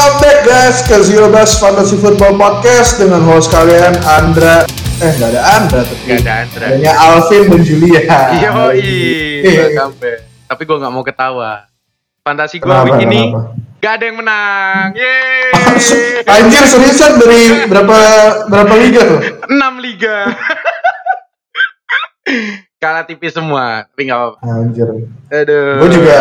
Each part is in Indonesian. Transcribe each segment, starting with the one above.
Welcome back guys ke Zero Bus Fantasy Football Podcast dengan host kalian Andra eh nggak ada Andra tapi Gak ada Andra. adanya Alvin dan Julia. Yoi, Eh, welcome back. Tapi gue gak mau ketawa. Fantasi gue Kenapa, week ini kenapa? gak ada yang menang. Yeay. Anjir seriusan dari berapa berapa liga tuh? 6 liga. Kalah tipis semua. Tapi gak apa-apa. Anjir. Aduh. Gue juga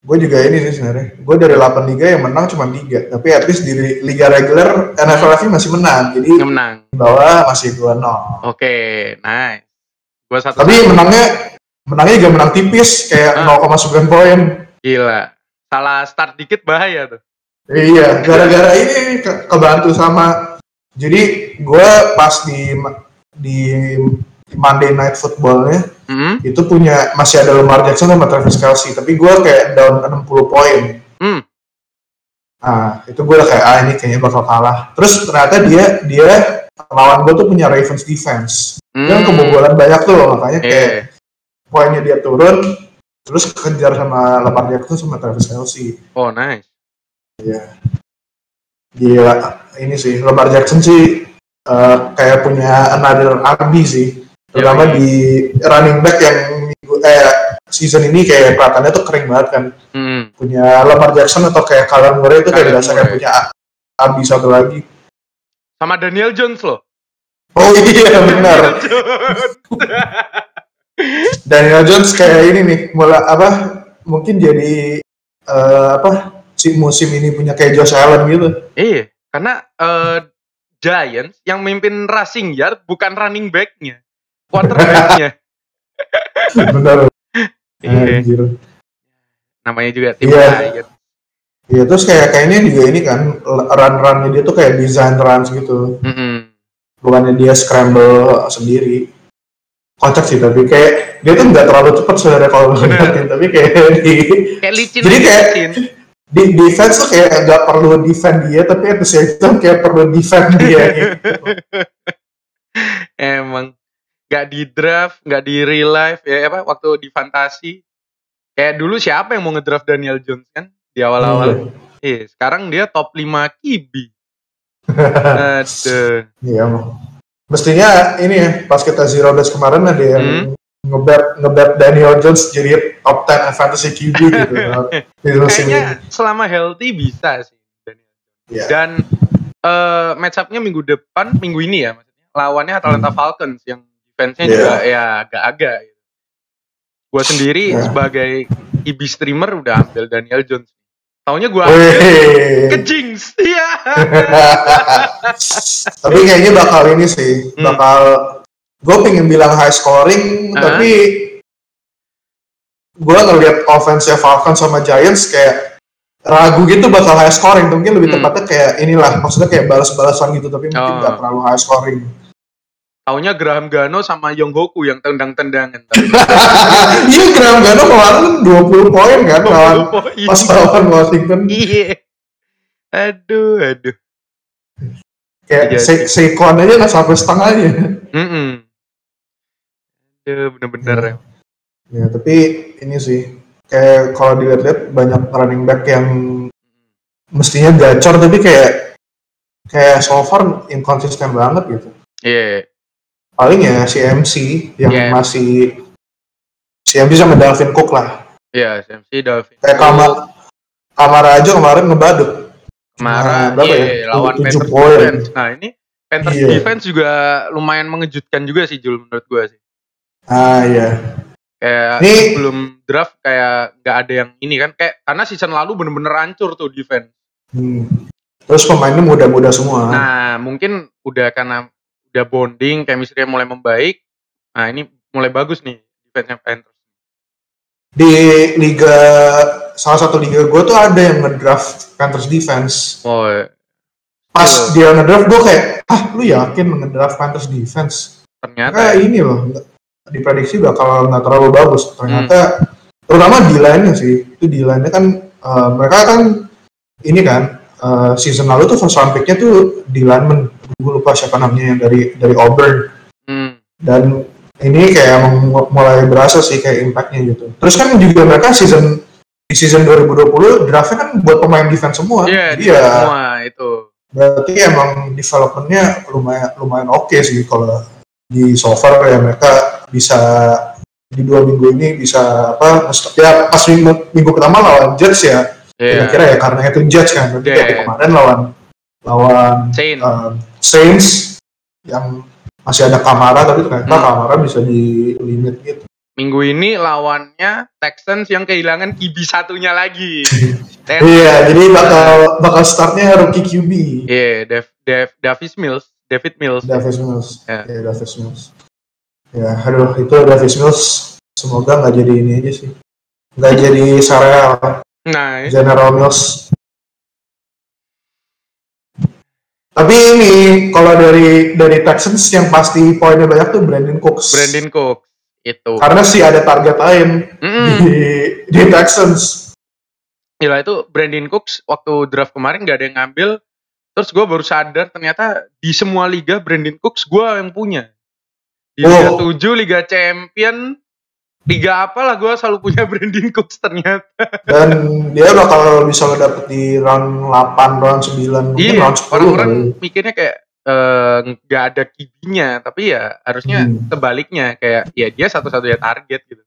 gue juga ini sih sebenarnya. Gue dari 8 liga yang menang cuma 3. Tapi at least di liga reguler NFL FI masih menang. Jadi Yang menang. bawah masih 2-0. Oke, nice. Gue satu Tapi menangnya menangnya juga menang tipis kayak Ah. 0,9 poin. Gila. Salah start dikit bahaya tuh. Iya, gara-gara ini ke- kebantu sama. Jadi gue pas di di Monday Night Footballnya Hmm. itu punya masih ada Lamar Jackson sama Travis Kelsey, tapi gue kayak down 60 poin. Hmm. Nah, itu gue udah kayak ah ini kayaknya bakal kalah. Terus ternyata dia dia lawan gue tuh punya Ravens defense. Dia kan Hmm. kebobolan banyak tuh, makanya kayak Eh. poinnya dia turun. Terus kejar sama Lamar Jackson sama Travis Kelsey. Oh, nice. Gila, ini sih Lamar Jackson sih eh, kayak punya another RB sih, terutama di running back yang minggu eh season ini kayak kelihatannya tuh kering banget kan. Hmm. Punya Lamar Jackson atau kayak Kyler Murray itu kayak berasa kayak punya RB satu lagi. Sama Daniel Jones loh. Oh iya benar. Daniel Jones kayak ini nih, mulai apa? Mungkin jadi eh, apa? Si musim ini punya kayak Josh Allen gitu. Iya, karena eh, Giants yang mimpin rushing yard bukan running back-nya, quarterback-nya. Benar. Iya, namanya juga tim Iya. Giants. Iya terus kayak kayaknya juga ini kan run runnya dia tuh kayak design runs gitu, Mm-mm. bukannya dia scramble sendiri. Kocak sih tapi kayak dia tuh nggak terlalu cepat sebenarnya kalau lu liatin, tapi kayak di Kayak licin Jadi kayak- licin. di defense tuh kayak nggak perlu defend dia, tapi at the same time kayak perlu defend dia. Gitu. Emang nggak di draft, nggak di real life ya apa waktu di fantasi. Kayak dulu siapa yang mau ngedraft Daniel Jones kan di awal-awal. Iya, sekarang dia top 5 QB. Aduh. Iya. Mestinya ini ya pas kita zero days kemarin ada yang Hmm. ngebet ngebet Daniel Jones jadi top 10 fantasy QB gitu. Kayaknya selama healthy bisa sih Daniel. Iya. Dan eh match up-nya minggu depan, minggu ini ya maksudnya. Lawannya Atlanta Falcons yang Hmm. Iya. juga ya agak-agak gitu. Gua sendiri Iya. sebagai IB streamer udah ambil Daniel Jones. Taunya gua ambil ke Jinx. Iya. tapi kayaknya bakal ini sih, Hmm. bakal gue pengen bilang high scoring, Ah. tapi gue ngeliat offense Falcons sama Giants kayak ragu gitu bakal high scoring. Mungkin lebih Hmm. tepatnya kayak inilah, maksudnya kayak balas-balasan gitu, tapi mungkin Oh. nggak terlalu high scoring. Taunya Graham Gano sama Yong Goku yang tendang-tendangan. Iya, Graham Gano kemarin 20 poin kan lawan pas lawan Washington. Iya. Aduh, aduh. Kayak Iya Se Saquon aja nggak sampai setengahnya. Mm-mm. Aduh, bener-bener. Iya. Ya, tapi ini sih kayak kalau dilihat-lihat banyak running back yang mestinya gacor tapi kayak kayak so far inkonsisten banget gitu. Iya. Paling ya si MC yang Iya. masih si MC sama Dalvin Cook lah. Iya, SMC Dalvin. Kayak kamar kamar aja kemarin ngebadut. Kamara, berapa iya, ya? lawan Tujuh Panthers poin. defense. Nah, ini Panthers Iya. defense juga lumayan mengejutkan juga sih Jul menurut gua sih. Ah iya. Kayak Ini- sebelum draft kayak nggak ada yang ini kan kayak karena season lalu bener-bener hancur tuh defense. Hmm. Terus pemainnya muda-muda semua. Nah, mungkin udah karena udah bonding, chemistry mulai membaik. Nah, ini mulai bagus nih defense Panthers. Di liga salah satu liga gue tuh ada yang ngedraft Panthers defense. Oh, Pas Iya. dia ngedraft gue kayak, ah lu yakin ngedraft Panthers defense? ternyata Kayak ini loh, diprediksi bakal nggak terlalu bagus. Ternyata, terutama di line sih, itu di line kan eh, mereka kan ini kan eh, season lalu tuh first round pick-nya tuh di lineman, gue lupa siapa namanya yang dari dari Auburn. hmm, dan ini kayak mulai berasa sih kayak impactnya gitu. Terus kan juga mereka season di season 2020 draftnya kan buat pemain defense semua. Iya, Jadi ya semua itu. berarti emang developmentnya lumayan lumayan oke sih kalau di so far ya mereka bisa di dua minggu ini bisa apa ya pas minggu, minggu pertama lawan Jets ya Iya. kira-kira ya karena itu Jets kan berarti Iya. kayak kemarin lawan lawan Saint. um, Saints yang masih ada Kamara tapi ternyata Hmm. Kamara bisa di limit gitu Minggu ini lawannya Texans yang kehilangan QB satunya lagi. Iya jadi bakal bakal startnya rookie QB Iya, Dev, Dev, Davis Mills, David Mills. Davis Mills Ya. ya Davis Mills ya aduh itu Davis Mills semoga nggak jadi ini aja sih nggak jadi Sarel Nah, General Mills tapi ini kalau dari dari Texans yang pasti poinnya banyak tuh Brandon Cooks Brandon Cooks itu. karena sih ada target lain Mm-mm. di di Texans Gila itu Brandon Cooks waktu draft kemarin gak ada yang ngambil. Terus gue baru sadar ternyata di semua liga Brandon Cooks gue yang punya. Di Liga Oh. 7, Liga Champion, Liga apalah gue selalu punya Brandon Cooks ternyata. dan dia bakal bisa dapet di round 8, round 9, mungkin Iya, round 10 orang-orang mikirnya kayak eh, nggak ada kibinya, tapi ya harusnya Hmm. sebaliknya kayak ya dia satu-satunya target gitu.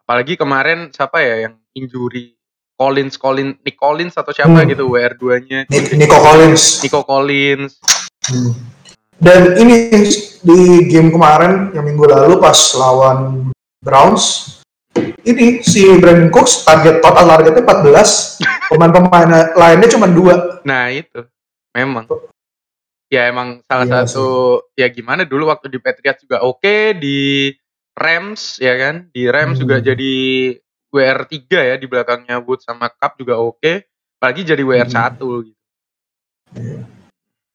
Apalagi kemarin siapa ya yang injury Collins, Collins, Nick Collins atau siapa Hmm. gitu WR2-nya. Ni- Nico Collins Nico Collins. Hmm. Dan ini di game kemarin yang minggu lalu pas lawan Browns, ini si Brandon Cooks target total targetnya 14, pemain-pemain lainnya cuma dua. Nah, itu. Memang. Ya emang salah Iya satu ya gimana dulu waktu di Patriots juga oke, di Rams ya kan. Di Rams Hmm. juga jadi WR3 ya di belakangnya Wood sama Cup juga oke. Apalagi jadi WR1 gitu.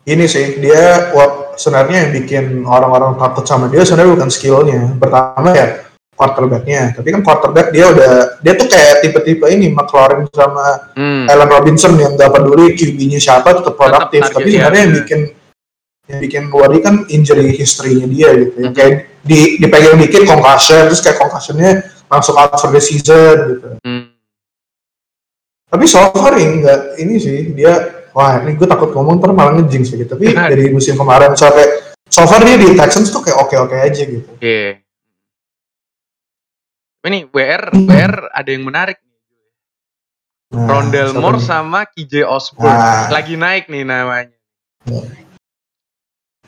Ini sih dia sebenarnya yang bikin orang-orang takut sama dia sebenarnya bukan skillnya. Pertama ya quarterbacknya, tapi kan quarterback dia udah dia tuh kayak tipe-tipe ini McLaurin sama Hmm. Allen Robinson yang gak peduli QB-nya siapa tetap produktif. Tapi sebenarnya yang iya. bikin yang bikin worry kan injury history-nya dia gitu. Mhm. kayak di dipegang dikit concussion terus kayak concussionnya langsung out for the season gitu. Hmm. Tapi so far ini enggak ini sih dia wah ini gue takut ngomong ntar malah ngejinx gitu. Tapi dari musim kemarin sampai so far dia di Texans tuh kayak oke-oke aja gitu. Oke. Ini WR Hmm. WR ada yang menarik nih. Nah, Rondell siapa Moore sama KJ Osborne. Nah. Lagi naik nih namanya. Ya.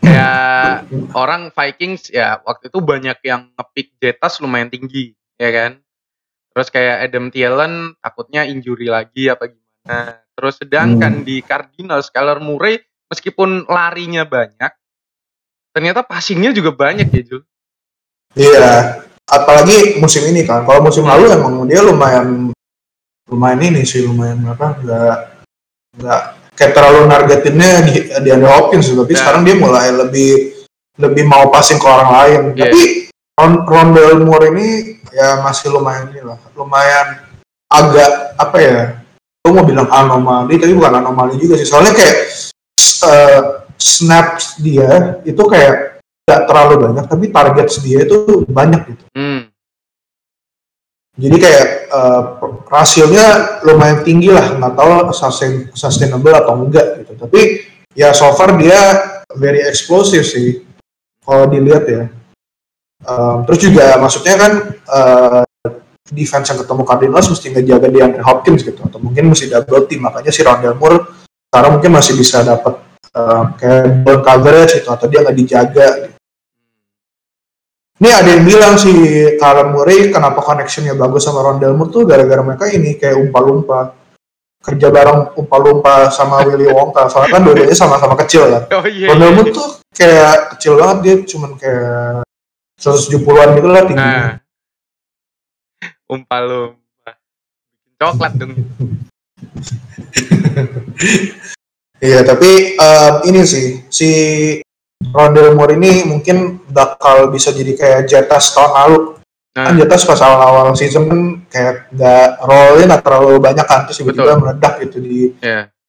Kayak orang Vikings ya waktu itu banyak yang ngepick Jetas lumayan tinggi, ya kan? Terus kayak Adam Thielen takutnya injury lagi apa gimana. Terus sedangkan Hmm. di Cardinals Kyler Murray meskipun larinya banyak, ternyata passingnya juga banyak ya Jul. Iya, apalagi musim ini kan. Kalau musim lalu emang dia lumayan lumayan ini sih lumayan apa nggak nggak kayak terlalu nargetinnya di di Andrew Hopkins tapi Ya. sekarang dia mulai lebih lebih mau passing ke orang lain. Iya. Tapi Ron, Rondell Moore ini ya masih lumayan ini lah, lumayan agak apa ya? Gue mau bilang anomali, tapi bukan anomali juga sih. Soalnya kayak eh, snaps dia itu kayak nggak terlalu banyak, tapi targets dia itu banyak gitu. Hmm. Jadi kayak eh, rasionya lumayan tinggi lah, nggak tahu sustain, sustainable atau enggak gitu. Tapi ya so far dia very explosive sih, kalau dilihat ya. Um, terus juga maksudnya kan eh, defense yang ketemu Cardinals mesti ngejaga di Andre Hopkins gitu, atau mungkin mesti double team. Makanya si Rondell Moore sekarang mungkin masih bisa dapat eh, kayak ball coverage gitu, atau dia nggak dijaga gitu. Ini ada yang bilang si Kyler Murray kenapa connectionnya bagus sama Rondell Moore tuh gara-gara mereka ini kayak umpa-lumpa kerja bareng umpa-lumpa sama Willy Wonka soalnya kan dua-duanya sama-sama kecil ya Oh iya. Rondell iya. Moore tuh kayak kecil banget dia cuman kayak 170-an gitu lah tingginya Nah. Umpal lumpa. Bikin coklat dong. iya tapi em, ini sih si Rondell Moore ini mungkin bakal bisa jadi kayak Jetas tahun lalu Nah, kan Jetas pas awal-awal season kan kayak nggak rollin nggak terlalu banyak kan terus tiba-tiba meledak gitu di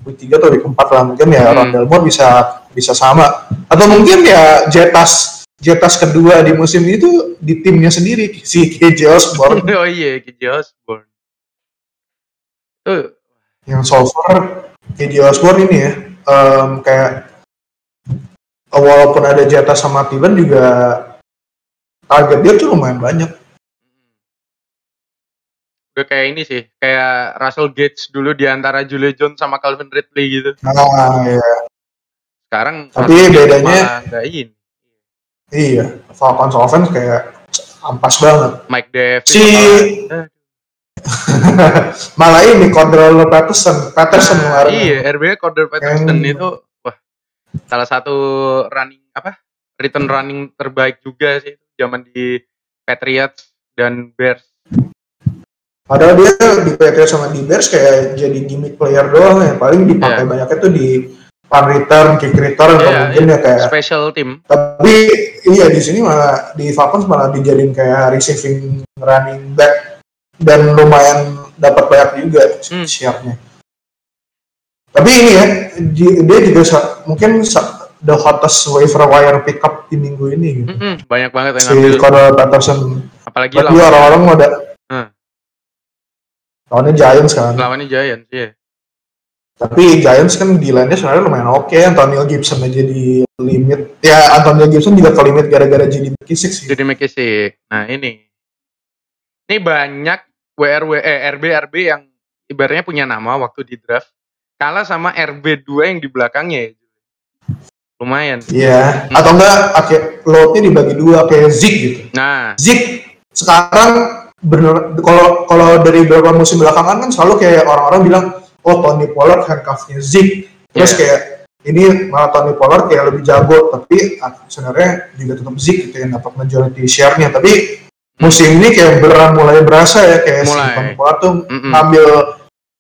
week 3 atau week 4 lah mungkin ya Hmm. Rondell Moore bisa bisa sama atau mungkin ya Jetas Jetas kedua di musim ini tuh di timnya sendiri si KJ Osborne Oh iya, KJ Osborne. Tuh. Yang so far KD Osborne ini ya um, kayak walaupun ada jatah sama Tiban juga target dia tuh lumayan banyak. Udah kayak ini sih, kayak Russell Gates dulu di antara Julio Jones sama Calvin Ridley gitu. Ah, iya. Sekarang Tapi Russell bedanya- nggak ini. Iya, Falcons offense kayak ampas banget. Mike Davis. Si- Malah ini Cordell Patterson, Patterson Nah, kemarin. iya, RB Cordell Patterson Yang- itu salah satu running apa? Return running terbaik juga sih zaman di Patriots dan Bears. Padahal dia di Patriots sama di Bears kayak jadi gimmick player doang yang paling dipakai Iya. banyaknya tuh di punt return, kick return, atau Iya, mungkin ya kayak Special team. tapi iya di sini malah di Falcons malah dijadiin kayak receiving running back dan lumayan dapat banyak juga Hmm. siapnya. Tapi ini ya di- dia juga mungkin the hottest waiver wire pickup di minggu ini gitu. Mm-mm, banyak banget yang Si ngambil. Cordell Patterson. Apalagi Tapi orang-orang udah Hmm. lawannya Giants kan. lawannya Giants ya. Tapi Giants kan di line-nya sebenarnya lumayan oke. Antonio Gibson aja di limit. Ya Antonio Gibson juga ke limit gara-gara jadi McKissick sih. Jadi McKissick. Nah ini, ini banyak WRW eh, RB RB yang ibaratnya punya nama waktu di draft kalah sama RB 2 yang di belakangnya. ya. Lumayan. Iya. Atau enggak pakai load-nya dibagi dua kayak Zig gitu. Nah, Zig sekarang bener kalau kalau dari beberapa musim belakangan kan selalu kayak orang-orang bilang oh Tony Pollard handcuffnya Zig. Terus Iya. kayak ini malah Tony Pollard kayak lebih jago tapi sebenarnya juga tetap Zig gitu yang dapat majority share-nya. Tapi musim ini kayak beneran mulai berasa ya kayak si Mulai. Tony Pollard tuh Mm-mm. ngambil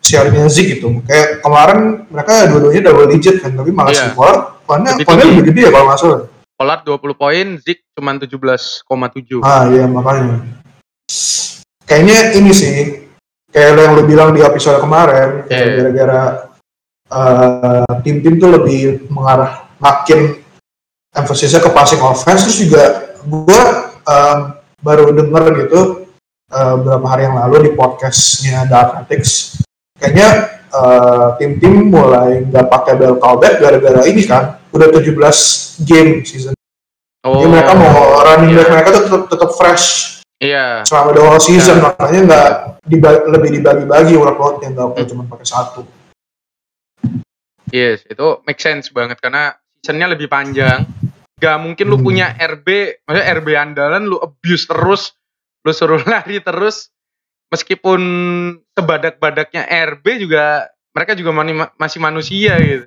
share-nya Zig gitu. Kayak kemarin mereka dua-duanya double digit kan, tapi malah si Iya. Pollard poinnya Lebih poinnya lebih gede ya kalau nggak salah. Pollard 20 poin, Zik cuma 17,7. Ah iya makanya. Kayaknya ini sih kayak yang lu bilang di episode kemarin Iya. gara-gara eh, tim-tim tuh lebih mengarah makin emphasisnya ke passing offense terus juga gua em, baru denger gitu eh, beberapa hari yang lalu di podcastnya The Athletics kayaknya eh, tim-tim mulai nggak pakai bell callback gara-gara ini kan udah 17 game season Oh, jadi mereka mau running iya. back mereka tuh tetap, tetap fresh Iya, selama the whole season Ya. makanya nggak diba- lebih dibagi-bagi workloadnya nggak Hmm. cuma pakai satu. yes, itu make sense banget karena seasonnya lebih panjang. Gak mungkin lu Hmm. punya RB, maksudnya RB andalan lu abuse terus, lu suruh lari terus. Meskipun sebadak-badaknya RB juga mereka juga mani- masih manusia gitu.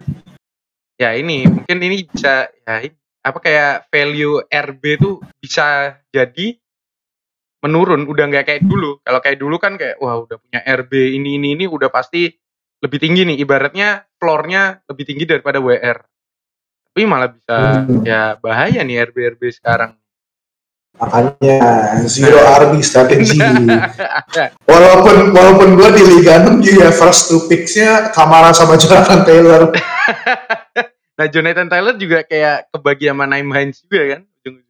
Ya ini mungkin ini bisa ya ini, apa kayak value RB tuh bisa jadi menurun udah nggak kayak dulu kalau kayak dulu kan kayak wah udah punya RB ini ini ini udah pasti lebih tinggi nih ibaratnya floornya lebih tinggi daripada WR tapi malah bisa Hmm. ya bahaya nih RB RB sekarang Makanya zero RB strategi. Nah. walaupun walaupun gue di Liga 6 juga first two picks-nya Kamara sama Jonathan Taylor. nah Jonathan Taylor juga kayak kebagi sama Naim Hines juga kan ujung-ujungnya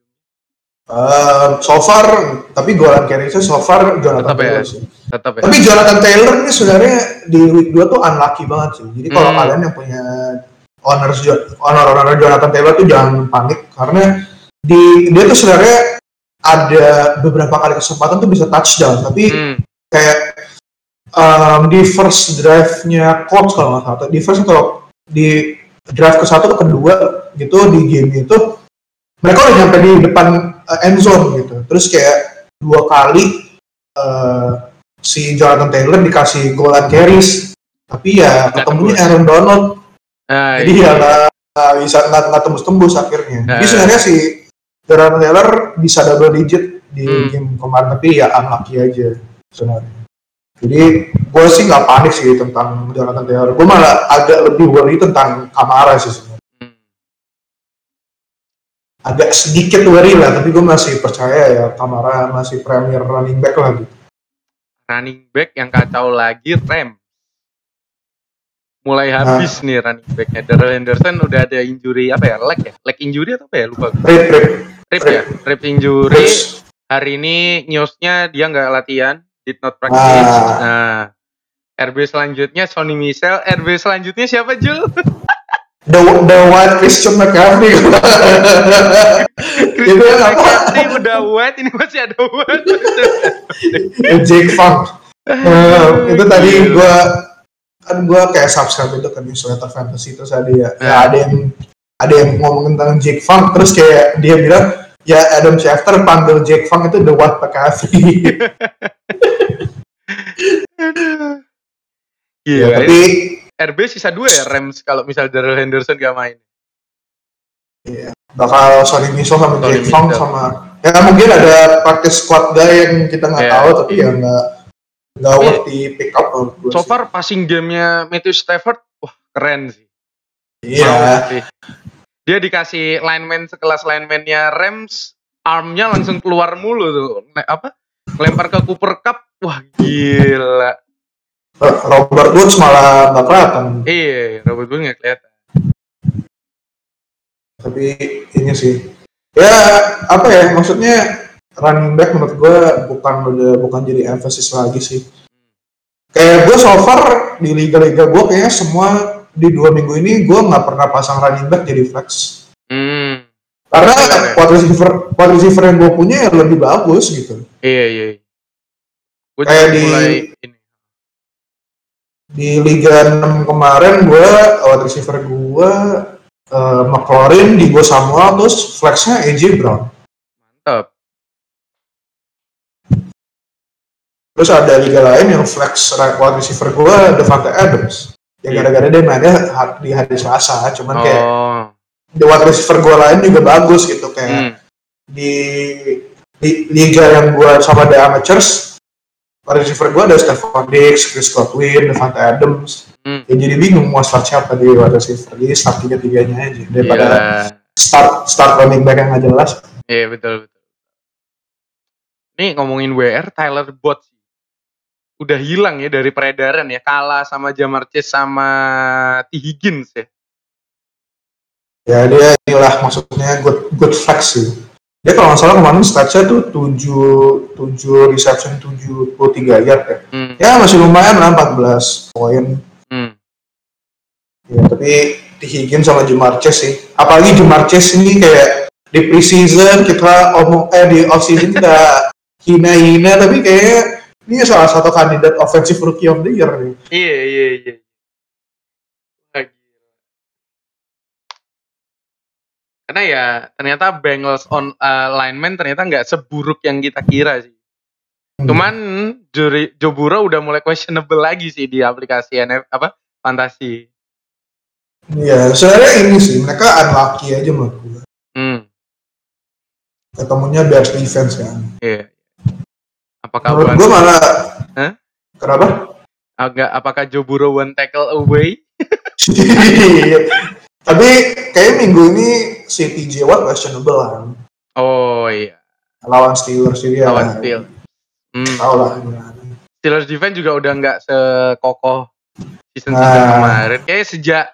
Eh, so far tapi golan carry-nya so far Jonathan Tetap ya. Taylor sih. tetap ya Tapi Jonathan Taylor ini sebenarnya di week 2 tuh unlucky banget sih. Jadi kalau Hmm. kalian yang punya owners Jo- owner-owner Jonathan Taylor tuh jangan panik karena di dia tuh sebenarnya ada beberapa kali kesempatan tuh bisa touchdown tapi Hmm, kayak um, di first drive-nya Colts kalau nggak salah, di first atau di drive ke satu ke kedua gitu di game itu mereka udah nyampe di depan uh, end zone gitu. Terus kayak dua kali uh, si Jonathan Taylor dikasih goal line carries, tapi ya ketemunya. Aaron Donald, nah, jadi iya. ya nggak bisa nggak nggak tembus-tembus akhirnya. Nah. Jadi sebenarnya si Jonathan Taylor bisa double digit di Hmm. game kemarin, tapi ya unlucky aja sebenarnya. Jadi gue sih nggak panik sih tentang Jonathan Taylor. Gue malah agak lebih worry tentang Kamara sih sebenarnya. Hmm. Agak sedikit worry lah, tapi gue masih percaya ya Kamara masih premier running back lah gitu. running back yang kacau lagi rem mulai Nah. habis nih running backnya Darrell Henderson udah ada injury apa ya leg ya leg injury atau apa ya lupa gue. Rip, rip. ya rib injury hari ini newsnya dia nggak latihan did not practice Ah. nah RB selanjutnya Sony Michel. RB selanjutnya siapa Jul? The, the White Christian McCaffrey. itu apa? Ini udah white, ini masih ada white. Jake Funk. Uh, itu tadi gue kan gue kayak subscribe itu kan di Sweater Fantasy terus ada ya, ya ada yang ada yang ngomong tentang Jake Funk terus kayak dia bilang ya Adam Schefter panggil Jake Funk itu the White McCaffrey. Iya, ya, tapi RB sisa dua ya Rams kalau misal Daryl Henderson gak main. Iya, bakal Sonny Michel sama Tony Jake Fong sama ya mungkin ada practice squad guy yang kita nggak yeah. tahu tapi ya nggak nggak yeah. worth di pick up So far passing gamenya Matthew Stafford, wah keren sih. Iya. Yeah. Dia dikasih lineman sekelas linemannya Rams, armnya langsung keluar mulu tuh. Apa? Lempar ke Cooper Cup, wah gila. Robert Woods malah nggak kelihatan. Iya, Robert Woods nggak kelihatan. Tapi ini sih, ya apa ya maksudnya running back menurut gue bukan udah bukan jadi emphasis lagi sih. Kayak gue so far di liga-liga gue kayaknya semua di dua minggu ini gue nggak pernah pasang running back jadi flex. Hmm. Karena wide receiver, wide receiver yang gue punya lebih bagus gitu. Iya iya. Gua kayak di ini di Liga 6 kemarin gue wide receiver gue uh, McLaurin di gue Samuel terus flexnya AJ Brown mantap terus ada liga lain yang flex wide receiver gue Devante Adams ya iya. gara-gara dia mainnya di hari Selasa cuman kayak oh. di wide receiver gue lain juga bagus gitu kayak hmm. di, di liga yang gue sama The Amateurs wide receiver gue ada Stephon Diggs, Chris Godwin, Devante Adams. Hmm. Ya jadi bingung mau start siapa di wide receiver. Jadi start tiga tiganya aja daripada yeah. start start running back yang gak jelas. Iya yeah, betul betul. Nih ngomongin WR Tyler Bot udah hilang ya dari peredaran ya kalah sama Jamar Chase sama T Higgins ya. Ya dia inilah maksudnya good good flex sih dia kalau nggak salah kemarin statsnya tuh tujuh tujuh reception tujuh puluh tiga yard ya. Hmm. Ya masih lumayan lah 14 poin. Hmm. Ya tapi di Higgins sama Jamar Chase sih. Apalagi Jamar Chase ini kayak di preseason kita omong eh di off season kita hina-hina tapi kayak ini salah satu kandidat offensive rookie of the year nih. Iya iya iya. Karena ya ternyata Bengals on uh, lineman ternyata nggak seburuk yang kita kira sih. Hmm. Cuman juri Jobura udah mulai questionable lagi sih di aplikasi NF apa fantasi. Iya, sebenarnya ini sih mereka unlucky aja menurut gue. Hmm. Ketemunya Bears defense kan. Iya. Apakah menurut gue malah huh? Kenapa? Agak apakah Jobura one tackle away? Tapi kayak minggu ini si TJ Watt questionable lah. Oh iya. Lawan Steelers jadi ya. Lawan Steelers. Hmm. Tahu lah Steelers defense juga udah nggak sekokoh season season nah. kemarin. Kayak sejak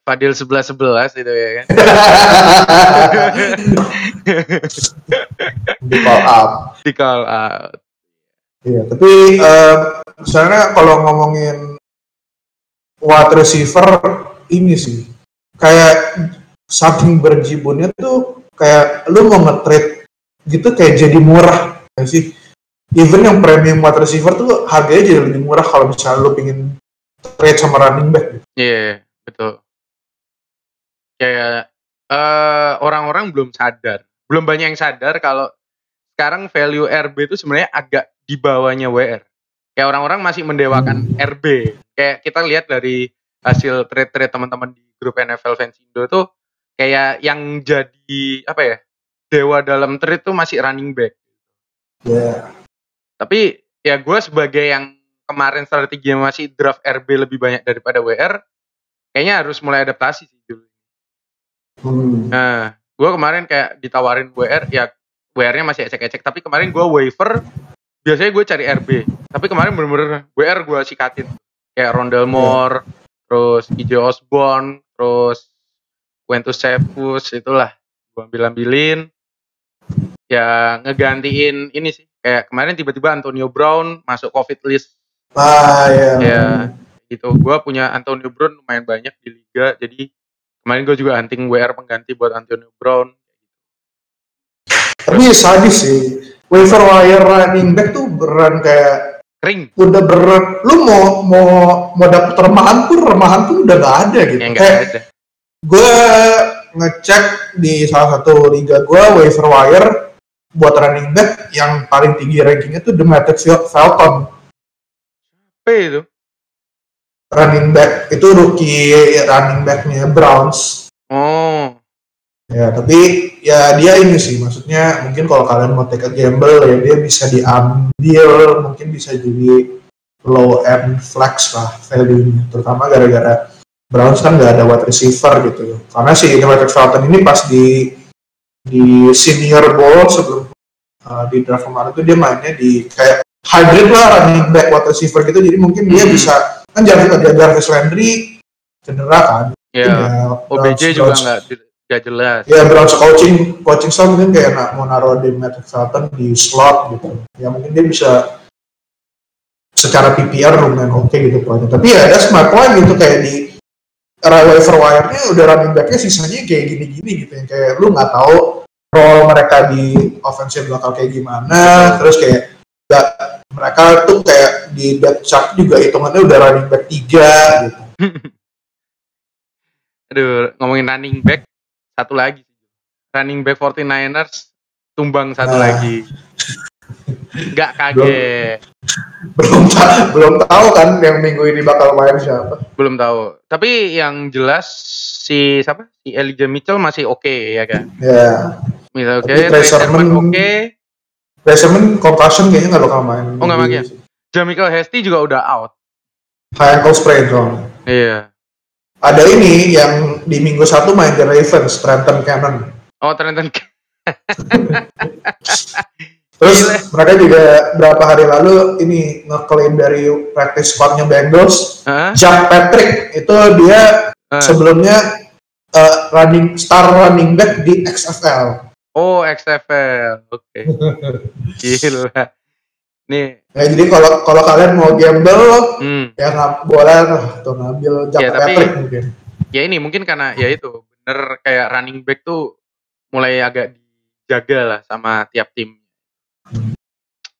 Fadil sebelas sebelas itu ya kan. Di call out. Di call out. Iya, tapi uh, misalnya kalau ngomongin wide receiver ini sih kayak saking berjibunnya tuh kayak lu mau nge-trade gitu kayak jadi murah ya sih even yang premium wide receiver tuh harganya jadi lebih murah kalau misalnya lu pengen trade sama running back gitu. Iya, yeah, betul. Kayak uh, orang-orang belum sadar, belum banyak yang sadar kalau sekarang value RB itu sebenarnya agak di bawahnya WR. Kayak orang-orang masih mendewakan hmm. RB. Kayak kita lihat dari hasil trade-trade teman-teman di grup NFL Fans Indo tuh kayak yang jadi apa ya dewa dalam trade tuh masih running back. Yeah. Tapi ya gue sebagai yang kemarin strateginya masih draft RB lebih banyak daripada WR, kayaknya harus mulai adaptasi sih dulu. Hmm. Nah, gue kemarin kayak ditawarin WR, ya WR-nya masih ecek-ecek, tapi kemarin gue waiver, biasanya gue cari RB, tapi kemarin bener-bener WR gue sikatin, kayak Rondell iya. Moore, yeah terus Ijo Osborne, terus Quentus Cepus itulah gua ambil-ambilin ya ngegantiin ini sih kayak kemarin tiba-tiba Antonio Brown masuk covid list Ah ya. Ya, gitu. Gua punya Antonio Brown lumayan banyak di liga, jadi kemarin gue juga hunting WR pengganti buat Antonio Brown. Tapi sadis sih. Waiver wire running back tuh beran kayak Kering. udah berat. Lu mau mau mau dapet remahan pun remahan pun udah gak ada gitu. Ya enggak kayak ada. gue ngecek di salah satu liga gue waiver wire buat running back yang paling tinggi rankingnya tuh Demetric Felton Apa itu? Running back itu rookie running backnya Browns. Oh, ya tapi ya dia ini sih maksudnya mungkin kalau kalian mau take a gamble ya dia bisa diambil mungkin bisa jadi low end flex lah value-nya. Terutama gara-gara Browns kan nggak ada wide receiver gitu. Karena si Demetric Felton ini pas di di senior bowl sebelum uh, di draft kemarin tuh dia mainnya di kayak hybrid lah running back wide receiver gitu. Jadi mungkin dia Hmm. bisa kan Jarvis ada Jarvis Landry cedera kan. Ya. Mungkin OBJ juga nggak nggak jelas. ya Browns coaching coaching staff mungkin kayak nak mau naruh di Matt Felton di slot gitu. Ya mungkin dia bisa secara PPR lumayan oke gitu poinnya. Tapi ya ada smart point gitu kayak di waiver wire-nya udah running back-nya sisanya kayak gini-gini gitu. Yang kayak lu nggak tahu role mereka di offensive bakal kayak gimana terus kayak nggak mereka tuh kayak di depth chart juga hitungannya udah running back tiga gitu Aduh, ngomongin running back, satu lagi. Running back 49ers, tumbang satu Nah. lagi. Gak kaget. belum belum tahu kan yang minggu ini bakal main siapa Belum tahu. Tapi yang jelas si siapa? Si Elijah Mitchell masih oke ya kan? ya Misal oke, Trey Trey Sermon Reserman concussion kayaknya nggak bakal main. Oh, nggak main ya? Jamichael Hasty juga udah out. High ankle sprain dong. Iya. Ada ini yang di minggu satu main The Ravens, Trenton Cannon. Oh Trenton. Terus Gila. mereka juga berapa hari lalu ini ngeklaim dari practice squadnya Bengals, Hah? Jack Patrick itu dia Eh. sebelumnya eh, running star running back di XFL. Oh XFL. Oke. Gila. Nih. Ya, jadi kalau kalau kalian mau gamble Hmm. ya nggak boleh tuh ngambil Jack Ya, tapi- mungkin. ya ini mungkin karena ya itu bener kayak running back tuh mulai agak dijaga lah sama tiap tim.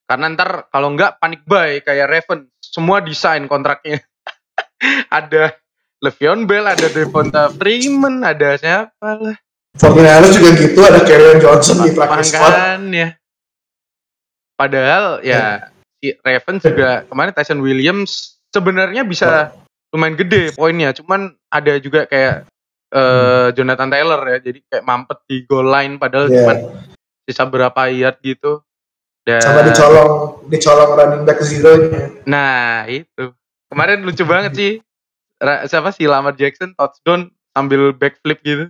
Karena ntar kalau nggak panik buy kayak Raven semua desain kontraknya. ada Le'Veon Bell, ada Devonta Freeman, ada siapa lah. 49ers juga gitu ada Kerryon Johnson di practice squad. Makanya. Padahal ya si Ravens juga kemarin Tyson Williams sebenarnya bisa lumayan gede poinnya, cuman ada juga kayak eh, Jonathan Taylor ya, jadi kayak mampet di goal line padahal Iya. cuman sisa berapa yard gitu. Dan sama dicolong dicolong running back zero-nya. nah itu kemarin lucu banget sih. Siapa sih Lamar Jackson touchdown sambil backflip gitu.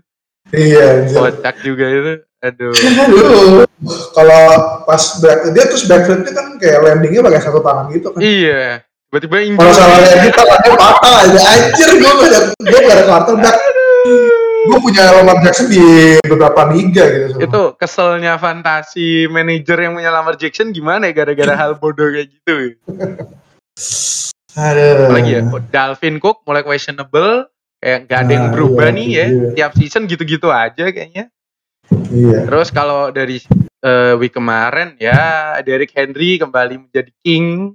Iya. Kocak juga itu. Aduh. Kalau pas back dia terus backflipnya kan kayak landingnya pakai satu tangan gitu kan. Iya. Tiba-tiba injury. Kalau salah landing tangannya patah aja. Anjir gue gak ada gue gak ada quarterback. Gue punya Lamar Jackson di beberapa liga gitu. soalnya. itu keselnya fantasi manajer yang punya Lamar Jackson gimana ya gara-gara hal bodoh kayak gitu Aduh. apalagi ya Dalvin Cook mulai questionable kayak gak ada yang Nah, berubah iya, nih itu ya dia. tiap season gitu-gitu aja kayaknya Iya. terus kalau dari eh, week kemarin ya Derrick Henry kembali menjadi king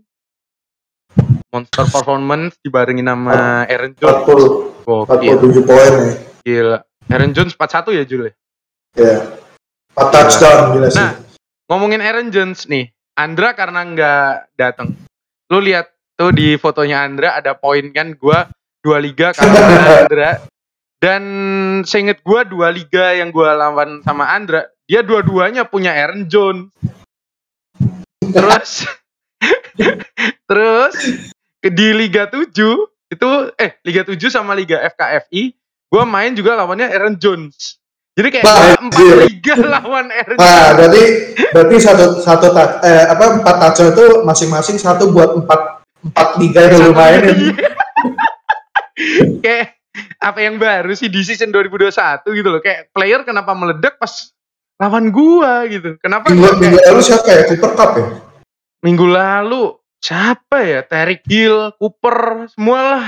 monster performance dibarengin sama Aaron Jones 40 gokil 47 poin nih. gila Aaron Jones 41 ya Jul ya? Ya. 4 touchdown gila sih. Nah, ngomongin Aaron Jones nih, Andra karena nggak datang. Lu lihat tuh di fotonya Andra ada poin kan gua dua liga karena Andra dan seinget gua dua liga yang gua lawan sama Andra, dia dua-duanya punya Aaron Jones. Terus terus di Liga 7 itu eh Liga 7 sama Liga FKFI gua main juga lawannya Aaron Jones. Jadi kayak gua empat liga lawan Aaron Nah, berarti berarti satu satu touch- eh apa empat touchdown itu masing-masing satu buat empat empat liga yang lu mainin. kayak apa yang baru sih di season 2021 gitu loh kayak player kenapa meledak pas lawan gua gitu kenapa Minggu, nggak minggu kayak lalu siapa ya? Cooper Cup ya? minggu lalu siapa ya? Terry Hill, Cooper, semua lah.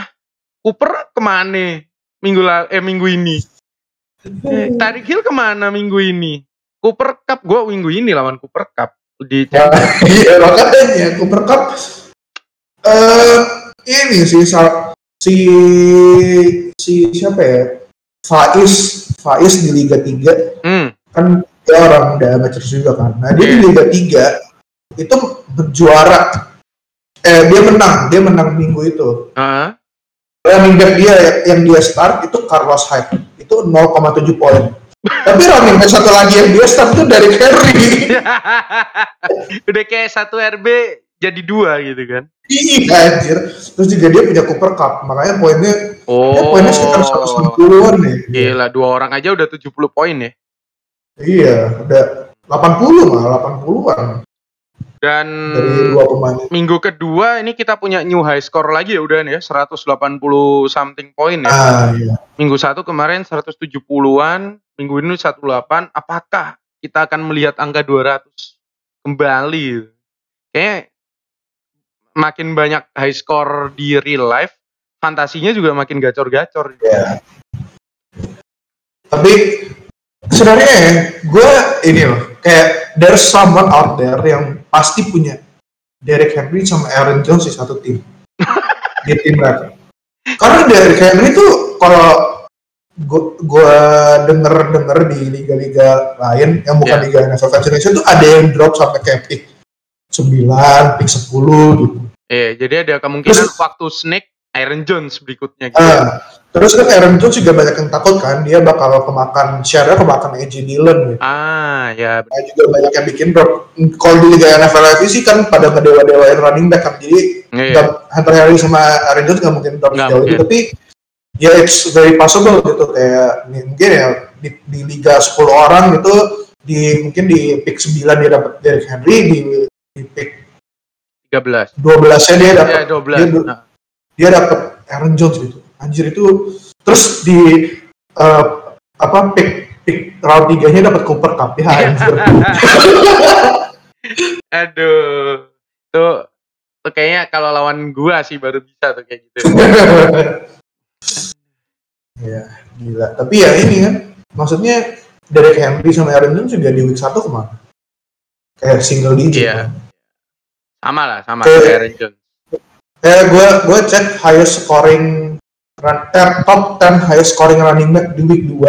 Cooper ke mana? Minggu la eh minggu ini. Eh, Terry Hill ke mana minggu ini? Cooper Cup gue minggu ini lawan Cooper Cup di Nah, iya makanya Cooper Cup eh ini sih si si siapa ya? Faiz Faiz di Liga 3 Hmm, kan dia orang udah amateur juga kan. Nah dia di Iya. Liga 3 itu berjuara. Eh dia menang dia menang minggu itu. Running back dia yang dia start itu Carlos Hyde. Itu 0,7 poin. Tapi running back satu lagi yang dia start itu dari Henry. Udah kayak satu RB jadi dua gitu kan? Iya anjir. Terus juga dia punya Cooper Cup, makanya poinnya Oh, ya poinnya sekitar 190-an nih. gila dua orang aja udah 70 poin ya. Iya, udah 80 malah 80-an Dan dari dua pemain. minggu kedua ini kita punya new high score lagi ya udah nih ya 180 something poin ya. Ah iya. Minggu satu kemarin 170-an, minggu ini 18. Apakah kita akan melihat angka 200 kembali? Kayak makin banyak high score di real life, fantasinya juga makin gacor-gacor. Iya. Tapi sebenarnya ya, gue ini loh, kayak there's someone out there yang pasti punya Derek Henry sama Aaron Jones di satu tim. di tim mereka. Karena Derek Henry tuh kalau gue denger denger di liga-liga lain yang bukan Iya. liga NFL Indonesia tuh ada yang drop sampai kayak pick 9, pick 10 gitu. Eh, jadi ada kemungkinan Terus- waktu snake Aaron Jones berikutnya gitu. Ah, terus kan Aaron Jones juga banyak yang takut kan dia bakal kemakan share kemakan AJ Dillon gitu. Ah, ya Nah, juga banyak yang bikin drop. Kalau di Liga NFL sih kan pada ngedewa-dewain running back kan. Jadi Iya. nggak- Hunter Henry sama Aaron Jones nggak mungkin drop jauh mungkin. itu. Tapi ya it's very possible gitu. Kayak mungkin ya di, di Liga 10 orang gitu di mungkin di pick 9 dia dapat Derrick Henry di, di pick 13. 12 nya dia dapat Ya, 12. dia, Nah, dia dapat Aaron Jones gitu. Anjir itu terus di eh, apa pick pick round 3 nya dapat Cooper Cup ya anjir. Aduh. Tuh, tuh kayaknya kalau lawan gua sih baru bisa tuh kayak gitu. ya gila tapi ya ini kan maksudnya Derek Henry sama Aaron Jones juga di week 1 ke mana kayak single digit Iya. kan. Sama lah, sama Oke. kayak Aaron Jones. kayak gue gue cek highest scoring run, eh, top 10 highest scoring running back di week 2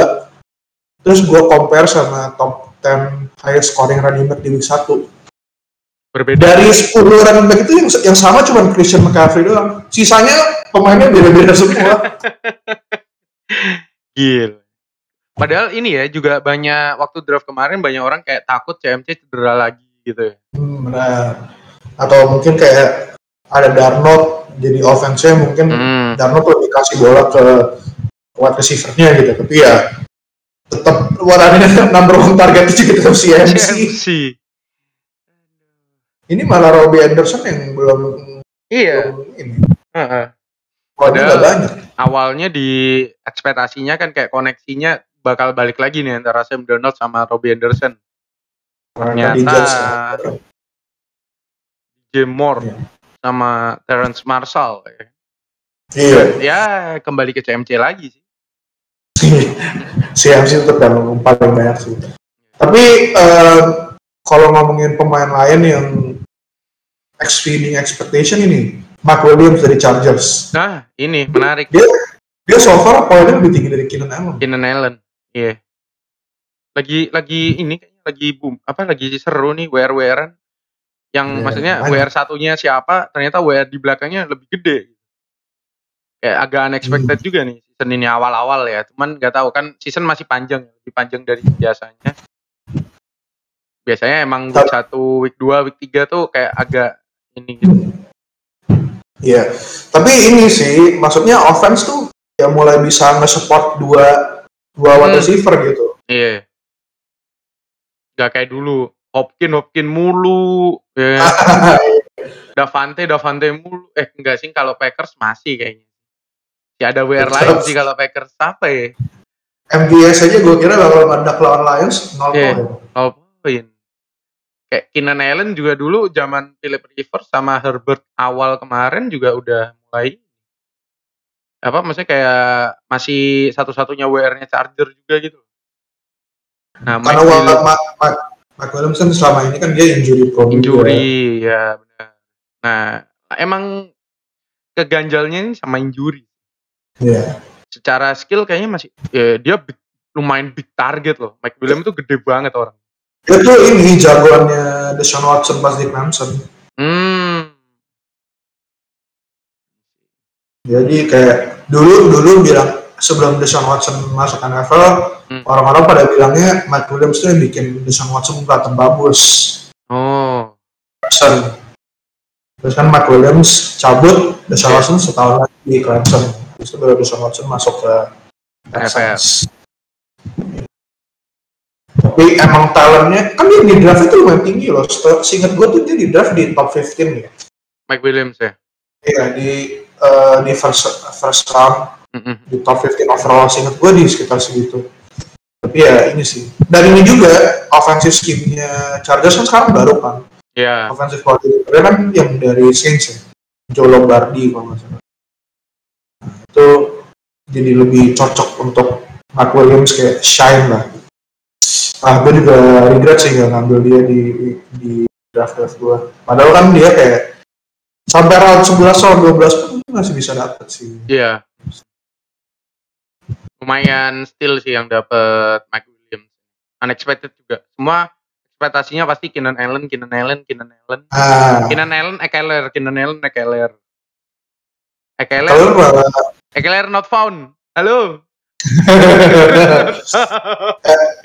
terus gue compare sama top 10 highest scoring running back di week 1 Berbeda. dari 10 running back itu yang, yang sama cuma Christian McCaffrey doang sisanya pemainnya beda-beda semua Gil. Padahal ini ya juga banyak waktu draft kemarin banyak orang kayak takut CMC cedera lagi gitu ya. Hmm, benar. Atau mungkin kayak ada Darnold jadi offense-nya mungkin Hmm. Darnold lebih kasih bola ke wide receiver-nya gitu. Tapi ya tetap warnanya number one target itu juga tetap CMC. CMC. Ini malah Robbie Anderson yang belum Iya. belum ini. Heeh. Poinnya Padahal- banyak. Awalnya di ekspektasinya kan kayak koneksinya bakal balik lagi nih antara Sam Donald sama Robbie Anderson. Karena Ternyata- Jim Moore Iya. sama Terrence Marshall. ya. Iya. Ya kembali ke CMC lagi sih. CMC tetap yang paling banyak sih. Tapi eh, kalau ngomongin pemain lain yang exceeding expectation ini, Mark Williams dari Chargers. Nah ini menarik. Dia dia so far poinnya lebih tinggi dari Keenan Allen. Keenan Allen. Iya. Lagi lagi ini kayaknya lagi boom apa lagi seru nih WR WRan. Yang Iya, maksudnya makanya. WR satunya siapa ternyata WR di belakangnya lebih gede. Kayak agak unexpected juga nih season ini awal-awal ya. Cuman nggak tahu kan season masih panjang, lebih panjang dari biasanya. Biasanya emang week 1, week 2, week 3 tuh kayak agak ini gitu. Iya. Tapi ini sih, maksudnya offense tuh ya mulai bisa nge-support dua dua wide Hmm. receiver gitu. Iya. Gak kayak dulu. Hopkin, Hopkin mulu. Ya. Davante, Davante mulu. Eh enggak sih kalau Packers masih kayaknya. Ya ada WR lain sih kalau Packers apa ya? MVS aja gue kira bakal ada lawan Lions nol Iya. poin. Oh, poin. kayak Keenan Allen juga dulu zaman Philip Rivers sama Herbert awal kemarin juga udah mulai apa maksudnya kayak masih satu-satunya WR-nya Charger juga gitu. Nah, karena Mike, Will, Mike, Mike, Mike Williams kan selama ini kan dia injury prone injury juga. ya benar. Nah, emang keganjalnya ini sama injury. Iya. Yeah. Secara skill kayaknya masih ya dia big, lumayan big target loh. Mike Williams itu gede banget orang. Itu ini jagoannya Deshaun Watson pas di Clemson. Hmm. Jadi kayak dulu dulu bilang sebelum Deshaun Watson masuk NFL, hmm. orang-orang pada bilangnya Mike Williams itu yang bikin Deshaun Watson kelihatan bagus. Oh. Clemson. Terus kan Mike Williams cabut, Deshaun yeah. Watson setahun lagi di Clemson. Terus baru Deshaun Watson masuk ke NFL. Tapi emang talentnya, kan dia di draft itu lumayan tinggi loh. Seingat gue tuh dia di draft di top 15 ya. Mike Williams ya? Iya, di uh, di first first round mm-hmm. di top 15 overall singkat gue di sekitar segitu. Tapi ya ini sih. Dan ini juga offensive scheme-nya Chargers kan sekarang baru kan? Yeah. offensive coordinator kan yang dari Saints ya? Joe Lombardi kalau nggak salah. Nah, itu jadi lebih cocok untuk Mark Williams kayak shine lah. Ah gue juga regret sih gak ngambil dia di di draft draft gue padahal kan dia kayak sampai round 11 round 12 pun masih bisa dapet sih. Iya. yeah lumayan still sih yang dapat Mike Williams. Unexpected juga. Semua ekspektasinya pasti Keenan Allen, Keenan Allen, Keenan Allen. Ah. Keenan Allen, Ekeler, Keenan Allen, Ekeler. Ekeler. Ekeler not found. Halo.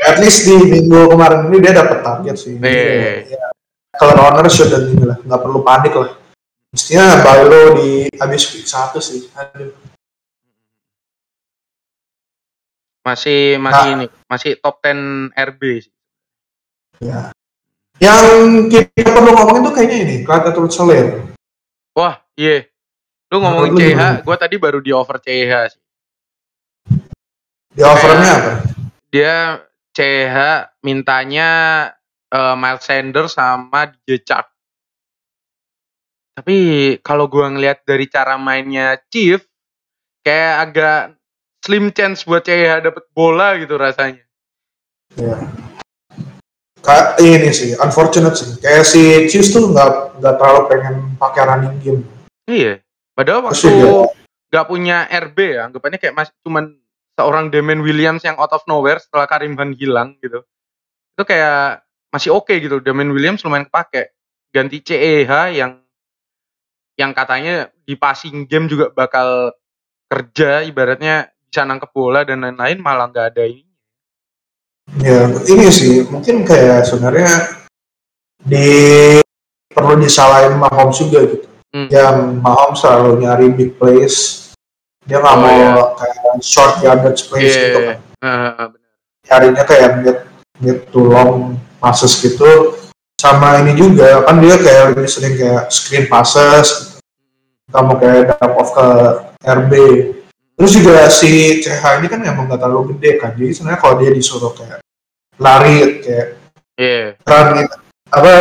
At least di minggu kemarin ini dia dapat target sih. Yeah. Ya, kalau owner sudah ini lah, nggak perlu panik lah. Mestinya Bailo di habis week satu sih. Aduh. Masih masih nah, ini, masih top 10 RB sih. Ya. Yang kita perlu ngomongin tuh kayaknya ini, Clyde Helaire. Wah, iya. Lu ngomongin CH, gue tadi baru di over CH sih. Di overnya apa? Dia CH mintanya uh, Miles Sanders sama DJ Chark. Tapi kalau gue ngeliat dari cara mainnya Chief, kayak agak slim chance buat CH dapet bola gitu rasanya. Ya. Kayak ini sih, unfortunate sih. Kayak si Chiefs tuh nggak nggak terlalu pengen pakai running game. Iya. Padahal waktu nggak punya RB ya, anggapannya kayak masih cuman seorang Damian Williams yang out of nowhere setelah Karim Van hilang gitu. Itu kayak masih oke okay gitu. Damian Williams lumayan kepake. Ganti CEH yang yang katanya di passing game juga bakal kerja ibaratnya bisa nangkep bola dan lain-lain malah nggak ada ini. Ya ini sih mungkin kayak sebenarnya di perlu disalahin Mahomes juga gitu. Hmm. Yang Mahomes selalu nyari big plays. Dia nggak oh, mau iya. kayak short yardage plays yeah, gitu kan. Uh, Nyarinya kayak mid mid to long passes gitu. Sama ini juga kan dia kayak lebih sering kayak screen passes. Kamu kayak dump off ke RB Terus juga si CH ini kan emang gak terlalu gede kan, jadi sebenarnya kalau dia disuruh kayak lari kayak yeah. run apa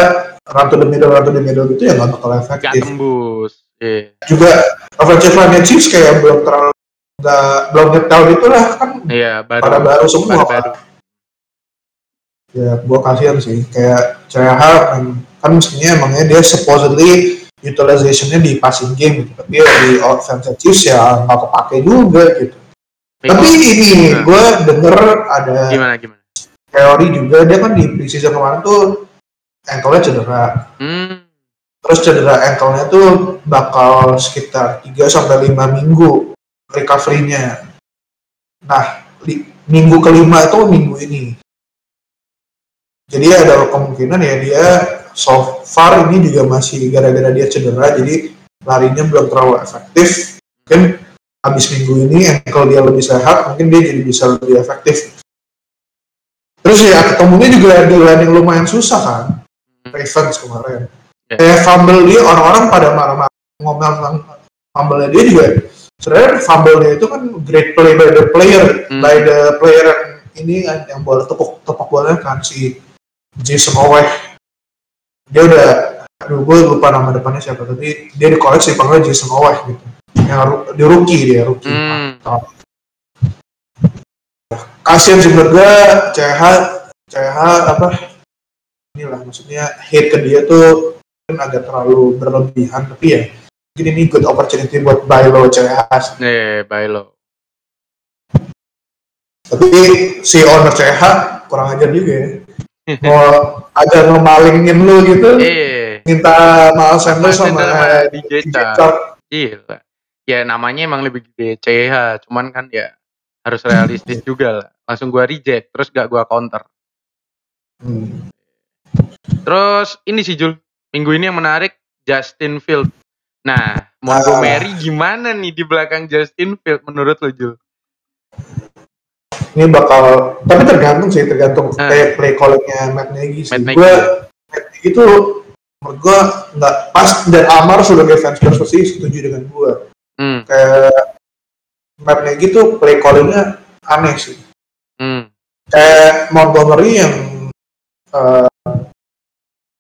run to the middle, run to the middle gitu ya gak bakal efektif. Gak tembus. Yeah. Juga offensive line Chiefs kayak belum terlalu nggak belum nyetel gitu lah kan. Iya yeah, baru. Pada baru semua baru, kan. Ya, gua kasihan sih kayak CH kan, kan mestinya emangnya dia supposedly utilizationnya di passing game gitu. tapi ya di offensive Chiefs ya nggak kepake juga gitu tapi ini nah. gue denger ada gimana gimana teori juga dia kan di preseason kemarin tuh ankle-nya cedera hmm. terus cedera ankle-nya tuh bakal sekitar 3 sampai lima minggu recovery-nya nah di, minggu kelima itu minggu ini jadi ada kemungkinan ya dia so far ini juga masih gara-gara dia cedera jadi larinya belum terlalu efektif mungkin habis minggu ini kalau dia lebih sehat mungkin dia jadi bisa lebih efektif terus ya ketemunya juga di line yang lumayan susah kan. Ravens kemarin yeah. kayak fumble dia orang-orang pada marah-marah ngomel tentang fumble dia juga sebenarnya fumble dia itu kan great play by the player mm. by the player ini kan yang bola tepuk tepuk bola kan si Jason Owe dia udah aduh gue lupa nama depannya siapa tapi dia di koleksi dipanggil Jason Oweh gitu yang di rookie dia rookie Hmm. Mantap. kasian sih menurut gue CH CH apa inilah maksudnya hate ke dia tuh kan agak terlalu berlebihan tapi ya mungkin ini good opportunity buat buy low CH Eh, bye lo. tapi si owner CH kurang ajar juga ya mau agak ngemalingin lu gitu Eh, minta Miles sama sama DJ DJ. Chark. gila. Ya namanya emang lebih gede CH, cuman kan ya harus realistis juga lah. Langsung gua reject, terus gak gua counter. Hmm. Terus ini sih Jul, minggu ini yang menarik Justin Field. Nah, Montgomery gimana nih di belakang Justin Field menurut lo Jul? Ini bakal tapi tergantung sih tergantung Ah. kayak play callingnya Matt Nagy sih. Gue Matt Nagy itu menurut gue nggak pas dan Amar sebagai fans Spurs pasti setuju dengan gue Hmm, kayak Matt Nagy tuh play callingnya aneh sih. Hmm, kayak Montgomery yang uh,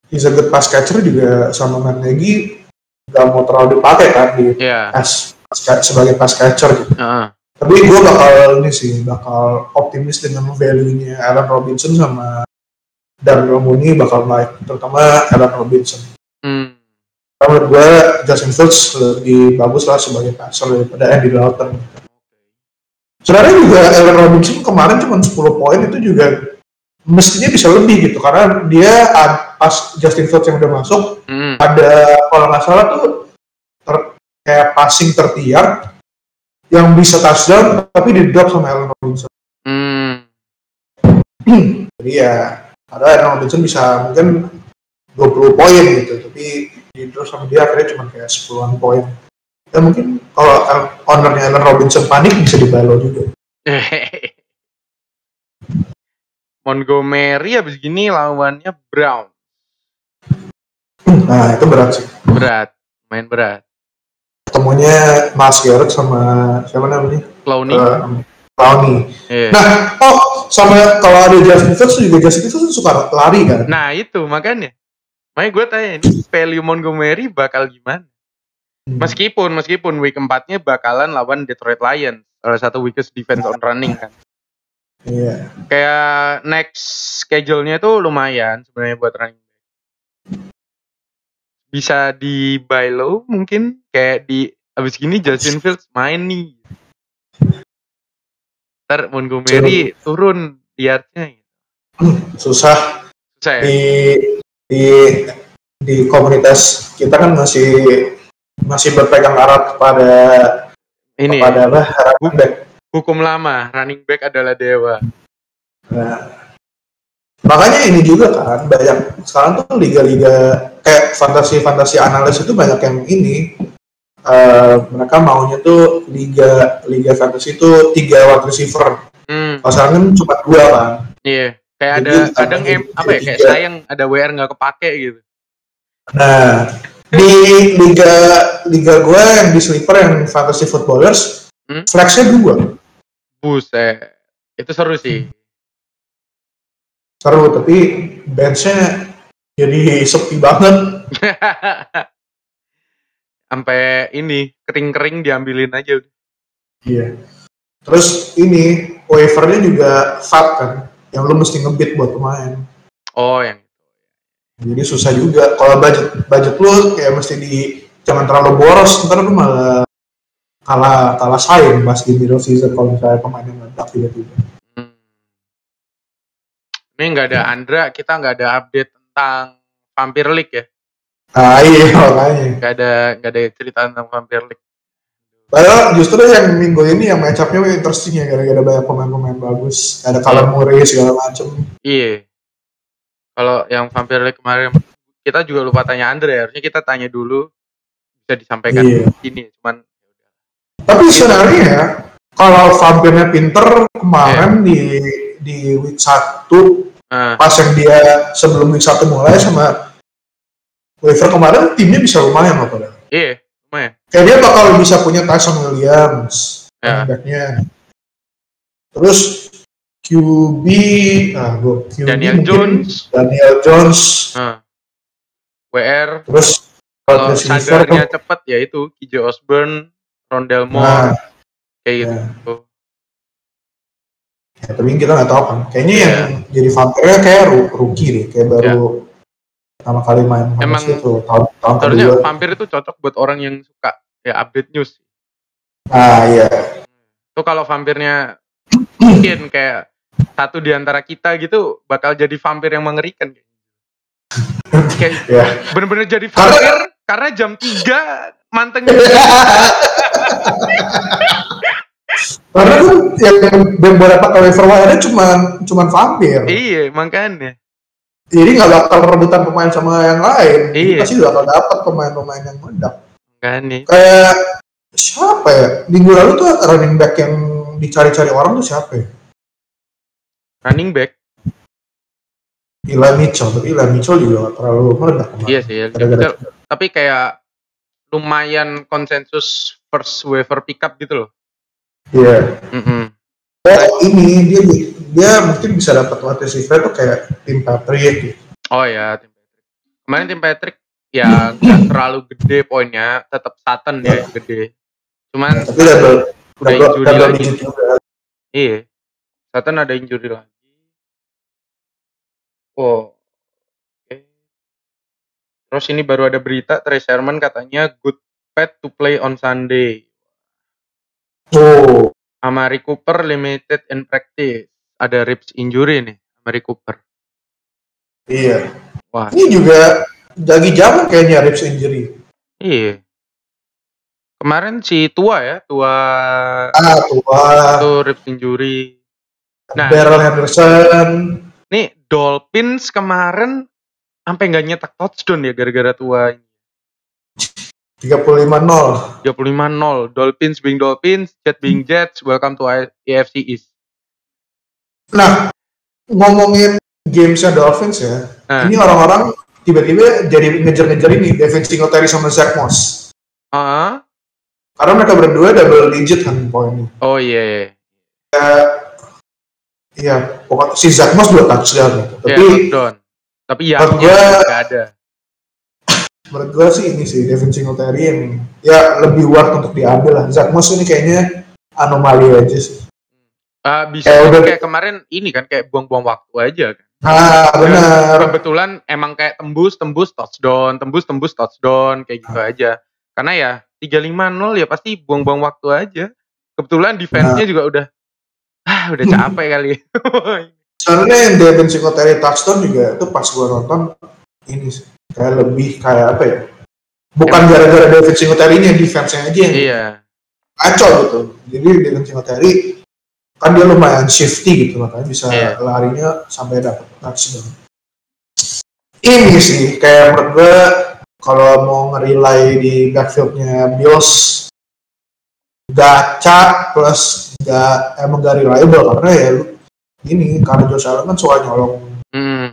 he's a good pass catcher juga sama Matt Nagy nggak mau terlalu dipakai kan di ya, pass, pass- sebagai pass catcher gitu. Heeh. Tapi gue bakal ini sih bakal optimis dengan value-nya Allen Robinson sama Darnell Mooney bakal naik terutama Allen Robinson. Hmm, karena menurut gue Justin Fields lebih bagus lah sebagai passer daripada Andy Dalton. Sebenarnya juga Allen Robinson kemarin cuma 10 poin itu juga mestinya bisa lebih gitu karena dia pas Justin Fields yang udah masuk hmm, ada kalau nggak salah tuh ter- kayak passing tertiar yang bisa touchdown tapi di drop sama Allen Robinson hmm. jadi ya ada Allen Robinson bisa mungkin 20 poin gitu tapi di drop sama dia akhirnya cuma kayak 10-an poin ya mungkin kalau Al- ownernya Allen Robinson panik bisa dibalo juga Montgomery habis gini lawannya Brown. nah itu berat sih Berat, main berat. Ketemunya Miles Garrett sama siapa namanya Clowney. Eh, Clowney Iya. nah oh sama kalau ada Justin Fields juga Justin Fields suka lari kan Nah itu makanya. Makanya gue tanya ini value Montgomery bakal gimana? Meskipun meskipun week 4-nya bakalan lawan Detroit Lions, salah satu weakest defense on running kan. iya Kayak next schedule-nya tuh lumayan sebenarnya buat running. Bisa di buy low mungkin kayak di abis gini Justin Fields main nih. Ntar Montgomery turun di yardnya. susah Susah ya? di di di komunitas kita kan masih masih berpegang erat kepada Ini kepada apa running back. hukum lama, running back adalah dewa. Nah, makanya ini juga kan banyak sekarang tuh liga-liga kayak fantasi-fantasi analis itu banyak yang ini eh, mereka maunya tuh liga liga fantasi itu tiga wide receiver. Hmm, Kalau sekarang kan cuma dua kan. iya. Kayak ada Jadi, kadang tambah em, apa ya kayak sayang ada WR nggak kepake gitu. Nah, di liga liga gue yang di sleeper yang fantasy footballers, Hmm? flexnya dua. Buset. Itu seru sih. Seru, tapi benchnya jadi sepi banget. Sampai ini kering-kering diambilin aja. Iya. Terus ini waivernya juga fat kan, yang lu mesti ngebit buat pemain. Oh, yang Jadi susah juga. Kalau budget budget lu kayak mesti di jangan terlalu boros, ntar lu malah kalah kalah saing pas di middle season kalau misalnya pemain yang meledak tiba-tiba. Ini nggak ada Andra, kita nggak ada update tentang Vampire League ya. Ah iya makanya. Nggak ada nggak ada cerita tentang Vampire League. Padahal justru yang minggu ini yang match up-nya interesting ya gara-gara banyak pemain-pemain bagus. Ada Kyler Murray segala macem. Iya. Kalau yang Vampire League kemarin kita juga lupa tanya Andre, harusnya kita tanya dulu bisa disampaikan Iya. di sini. Cuman Tapi sebenarnya ya, kalau vampirnya pinter kemarin di di week 1 eh, pas yang dia sebelum week 1 mulai sama waiver kemarin timnya bisa lumayan loh pada. iya, lumayan. Kayak dia bakal bisa punya Tyson Williams, Ya. running back-nya. Terus QB, nah gue QB Daniel Jones. Daniel Jones, Eh, WR Terus kalau receiver sadarnya tuh, cepet ya itu KJ Osborne, Rondell nah, Moore kayak ya. gitu. Ya, tapi kita nggak tahu kan. Kayaknya Iya. yang jadi vampirnya kayak ru- rookie deh, kayak Ya. baru pertama kali main Emang itu tahun tahun sebenarnya kedua. vampir itu cocok buat orang yang suka ya update news. Nah, iya. Tuh kalau vampirnya mungkin kayak satu di antara kita gitu bakal jadi vampir yang mengerikan. Kayak Ya. bener-bener jadi Karena- vampir karena jam 3 mantengnya Karena kan yang beberapa kali waiver cuma cuma vampir. iya makanya Jadi nggak bakal rebutan pemain sama yang lain. Jadi Iya. Pasti bakal dapat pemain-pemain yang meledak. makanya Kayak siapa ya? Minggu lalu tuh running back yang dicari-cari orang tuh siapa ya? running back Eli Mitchell, tapi Eli Mitchell juga nggak terlalu meledak kemarin. iya sih Gara-gara- tapi kayak lumayan konsensus first waiver pickup gitu loh Iya. Mm-mm. Oh ini dia dia mungkin bisa dapat wide receiver tuh kayak tim Patriot gitu. oh ya tim Patrick kemarin tim Patrick ya nggak terlalu gede poinnya tetap Sutton ya yang gede cuman Tapi double Udah double, injury double lagi. juga. iya Sutton ada injury lagi oh oke. terus ini baru ada berita Trey Sherman katanya good pet to play on Sunday Oh, Amari Cooper limited in practice ada ribs injury nih Amari Cooper iya. wah Ini juga lagi zaman kayaknya ribs injury. iya kemarin si tua ya tua Ah, tua. itu ribs injury nah Daryl Henderson. nih Dolphins kemarin sampai nggak nyetak touchdown ya gara-gara tua 35-0. 35-0 Dolphins being Dolphins Jet being Jets welcome to AFC East Nah, ngomongin gamesnya Dolphins ya, Nah. ini orang-orang tiba-tiba jadi ngejar-ngejar ini Devin Singletary sama Zach Moss. Ah, Karena mereka berdua double digit kan poinnya. oh iya iya. Iya, pokoknya si Zach Moss dua touchdown gitu. Iya, Tapi touchdown tapi ya nggak ada menurut gue sih ini sih Devin Singletary yang ya lebih worth untuk diambil lah. Zach Moss ini kayaknya anomali aja sih. Ah, bisa Kayak udah- kayak kemarin ini kan kayak buang-buang waktu aja kan. Nah, benar. kebetulan emang kayak tembus tembus touchdown tembus tembus touchdown kayak gitu aja. Karena ya 35-0 ya pasti buang-buang waktu aja. Kebetulan defense-nya juga udah ah udah capek kali. Sebenarnya yang Devin Singletary touchdown juga itu pas gue nonton ini sih kayak lebih kayak apa ya? Bukan gara-gara Devin Singletary-nya defense-nya aja yang iya kacau gitu. Jadi Devin Singletary kan dia lumayan shifty gitu makanya bisa Iya. larinya sampai dapat touchdown. Ini sih kayak menurut gue kalau mau nge-relay di backfieldnya Bills gacha plus gak emang gak reliable karena ya ini karena Josh Allen kan suka nyolong Hmm,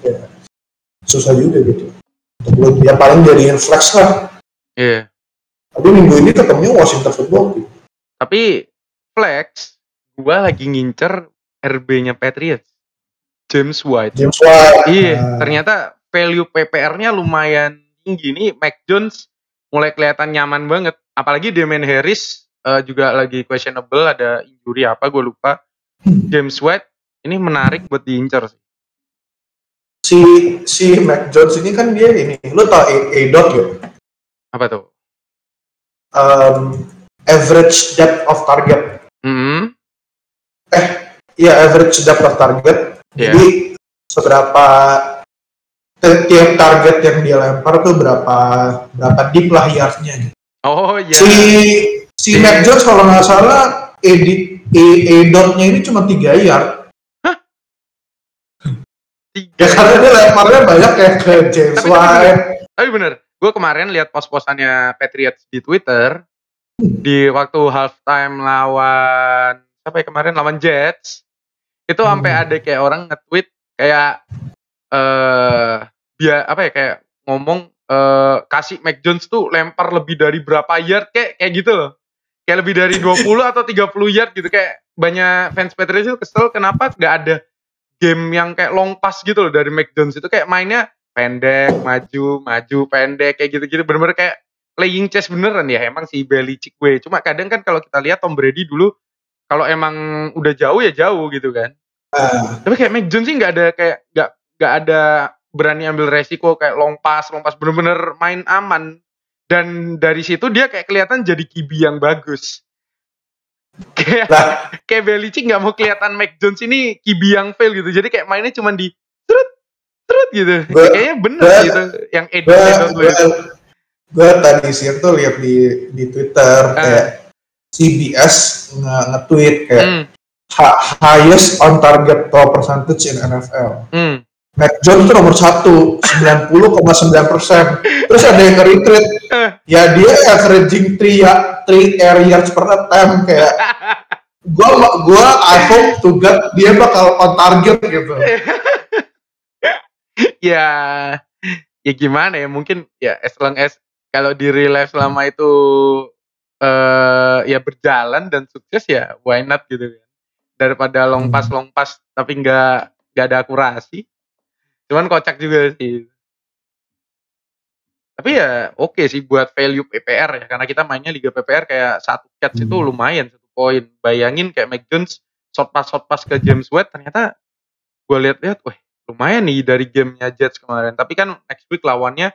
ya, susah juga gitu untuk dia paling jadiin flex lah iya tapi minggu ini ketemunya Washington football Team. tapi flex gua lagi ngincer RB-nya Patriots James White James White Iya, nah, ternyata value PPR-nya lumayan tinggi nih. Mac Jones mulai kelihatan nyaman banget. Apalagi Damian Harris eh, juga lagi questionable, ada injury apa, gue lupa. James White ini menarik buat diincar sih. Si si Mac Jones ini kan dia ini lu tau A, A dot ya Apa tuh? um, average depth of target Hmm, Iya average depth of target Iya. jadi seberapa tiap target yang dia lempar tuh berapa berapa deep lah yardnya gitu. Oh iya. si si Si- Mac Jones kalau nggak salah edit e, e dotnya ini cuma 3 yard Tiga. ya karena dia lemparnya banyak kayak ke James Tapi- White Tapi bener, gue kemarin lihat pos-posannya Patriots di Twitter di waktu halftime lawan siapa ya kemarin lawan Jets itu sampai Hmm. ada kayak orang nge-tweet kayak eh dia apa ya kayak ngomong eh kasih Mac Jones tuh lempar lebih dari berapa yard kayak kayak gitu loh. Kayak lebih dari 20 atau 30 yard gitu kayak banyak fans Patriots itu kesel kenapa nggak ada game yang kayak long pass gitu loh dari Jones itu kayak mainnya pendek, maju, maju, pendek kayak gitu-gitu bener-bener kayak playing chess beneran ya emang si Belichick gue. Cuma kadang kan kalau kita lihat Tom Brady dulu kalau emang udah jauh ya jauh gitu kan. Ah, Tapi kayak Mac Jones sih nggak ada kayak nggak nggak ada berani ambil resiko kayak long pass, long pass bener-bener main aman. Dan dari situ dia kayak kelihatan jadi kibi yang bagus. Kayak Nah, kayak Belichick nggak mau kelihatan Mac Jones ini kibi yang fail gitu. Jadi kayak mainnya cuma di terus terus gitu. Gua- Kayaknya bener gua- gitu yang edit gue gue tadi siang tuh lihat di di Twitter Ah. kayak CBS nge nge-tweet kayak "Ha- highest on target throw percentage in NFL. hmm. Mac Jones itu nomor satu 90,9 persen. Terus ada yang nge-retweet Eh. ya dia averaging 3 ya 3 air yards per attempt kayak gua gua I hope to God dia bakal on target gitu. ya ya gimana ya mungkin ya as long as kalau di real life selama itu eh ya berjalan dan sukses ya why not gitu kan. Daripada long pass long pass tapi nggak nggak ada akurasi. Cuman kocak juga sih tapi ya oke sih buat value PPR ya karena kita mainnya liga PPR kayak satu catch itu Hmm. lumayan satu poin bayangin kayak Jones short pass short pass ke James White ternyata gue lihat-lihat wah lumayan nih dari gamenya Jets kemarin tapi kan next week lawannya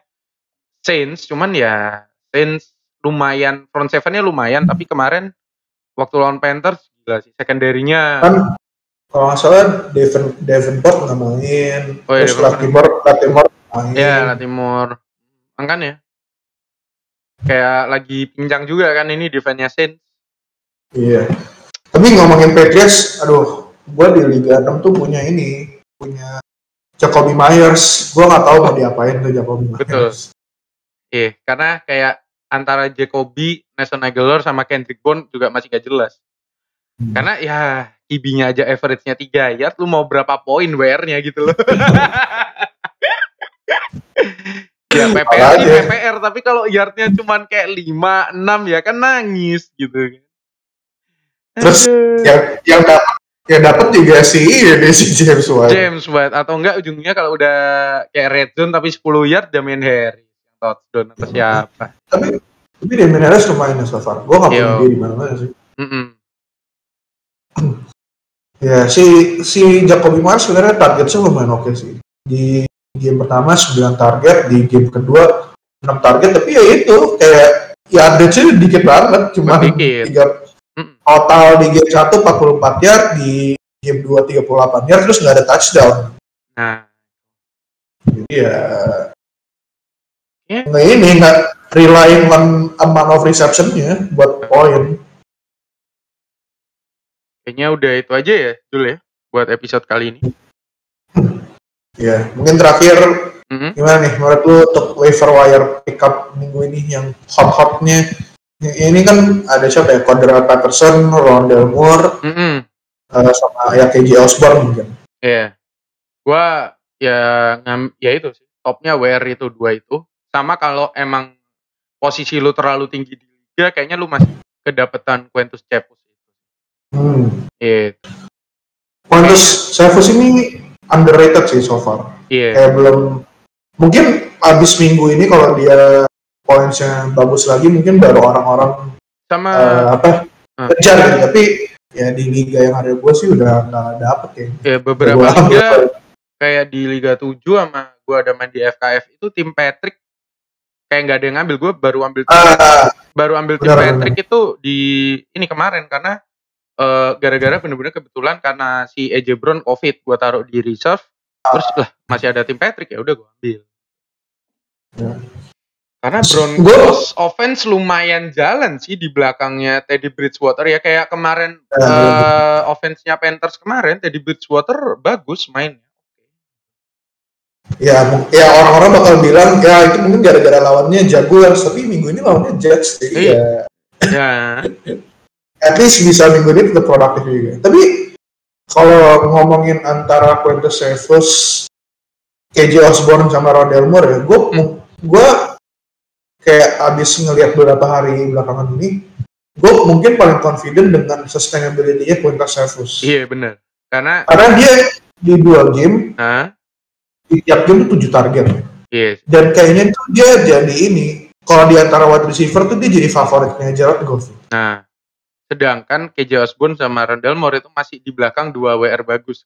Saints cuman ya Saints lumayan front sevennya lumayan tapi kemarin waktu lawan Panthers gila sih secondary-nya Kan kalau nggak salah Devin Davenport nggak main, Oh iya, terus. Latimore Latimore main. ya Latimore kan ya kayak lagi pincang juga kan ini defense-nya Saints Iya. Tapi ngomongin Patriots, aduh, gua di Liga 6 tuh punya ini, punya Jacoby Myers. Gua nggak tahu mau diapain tuh Jacoby Myers. Betul. Iya, karena kayak antara Jacoby, Nelson Aguilar sama Kendrick Bourne juga masih gak jelas. Hmm. Karena ya IB-nya aja average-nya 3 yard, lu mau berapa poin WR-nya gitu loh. ya PPR sih Makanya. PPR, tapi kalau yardnya cuman kayak 5, 6 ya kan nangis gitu. Terus Aduh. yang yang dapat yang dapat juga si ini si James White. James White atau enggak ujungnya kalau udah kayak red zone tapi 10 yard Damian Harry touchdown atau siapa. Tapi tapi Damien Harris lumayan ya so far. Gua nggak punya dia di mana-mana sih. Mm-mm. Ya si si Jacoby Myers sebenarnya targetnya lumayan oke sih. Di game pertama 9 target, di game kedua 6 target, tapi ya itu kayak ya update dikit banget, cuma tiga total di game 1 44 yard, di game 2 38 yard, terus nggak ada touchdown. Nah, Jadi ya Ya. nggak ini nggak relying on amount of receptionnya buat poin. kayaknya udah itu aja ya Jul ya buat episode kali ini. Ya mungkin terakhir Mm-mm. gimana nih menurut lu untuk waiver wire pickup minggu ini yang hot-hotnya ini kan ada siapa ya Cordell Patterson, Rondell Moore, Mm-mm. eh, sama ya KJ Osborne mungkin. Iya. Gua ya ngam ya itu sih. Topnya WR itu dua itu. Sama kalau emang posisi lu terlalu tinggi di liga kayaknya lu masih kedapetan Quintus Cepus itu. Hmm. Iya. Quintus Cephus ini underrated sih so far. Iya. Kayak belum mungkin abis minggu ini kalau dia poinnya bagus lagi mungkin baru orang-orang Sama eh, apa Ah. kejar gitu. Tapi ya di liga yang ada gue sih udah nggak dapet ya. ya beberapa Gua liga kayak di Liga 7 sama gua ada main di FKF itu tim Patrick kayak nggak ada yang ngambil gue baru ambil tim Ah, baru ambil tim Patrick itu di ini kemarin karena eh, gara-gara bener-bener kebetulan karena si AJ Brown COVID gua taruh di reserve terus lah masih ada tim Patrick ya udah gua ambil. Karena Brown Gua- offense lumayan jalan sih di belakangnya Teddy Bridgewater ya. Kayak kemarin eh, offense-nya Panthers kemarin Teddy Bridgewater bagus mainnya. Ya, ya orang-orang bakal bilang ya itu mungkin gara-gara lawannya Jaguars tapi minggu ini lawannya Jets jadi Iya. ya. Ya at least bisa minggu ini tetap produktif juga. Tapi kalau ngomongin antara Quintus Cephus, KJ Osborne sama Rondell Moore ya, gue gue kayak abis ngelihat beberapa hari belakangan ini, gue mungkin paling confident dengan sustainability-nya Quintus Cephus. iya bener karena Karena dia di dua game nah, di tiap game tuh 7 target. Yes. Dan kayaknya tuh dia jadi ini, kalau di antara wide receiver tuh dia jadi favoritnya Jared Goff. Nah, sedangkan KJ Osborne sama Rondell Moore itu masih di belakang dua WR bagus.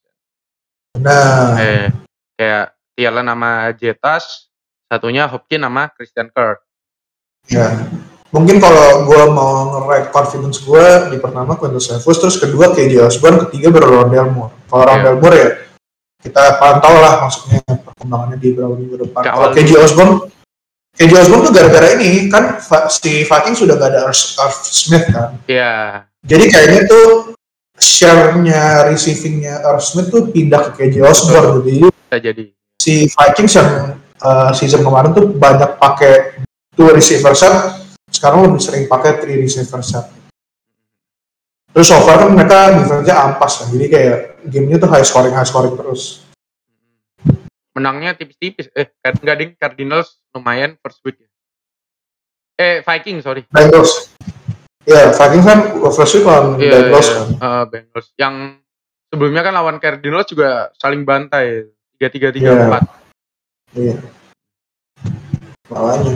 Nah, Eh, kayak Thielen nama Jetas, satunya Hopkins sama Christian Kirk. ya. Mungkin kalau gue mau nge-rate confidence gue di pertama Quintus Cephus, terus kedua KJ Osborne, ketiga baru Rondell Moore. Kalau Iya. Rondell Moore ya kita pantau lah maksudnya perkembangannya di beberapa minggu depan. Kalau KJ Osborne, KJ Osborne tuh gara-gara ini kan si Viking sudah gak ada Irv Irv Smith kan. Ya, Jadi kayaknya tuh share-nya receiving-nya Irv Smith tuh pindah ke KJ Osborne. Jadi bisa jadi. si Vikings yang uh, season kemarin tuh banyak pakai two receiver set, sekarang lebih sering pakai three receiver set. Terus so far kan mereka defense-nya ampas kan, jadi kayak gamenya tuh high scoring high scoring terus. Menangnya tipis-tipis. Eh, enggak ding, Cardinals lumayan first week. ya. Eh, Viking, sorry. Bengals, ya Vikings kan first week lawan Iya, Bengals iya, kan. eh, Bengals. Yang sebelumnya kan lawan Cardinals juga saling bantai. 3-3-3-4. Iya. Iya. Makanya.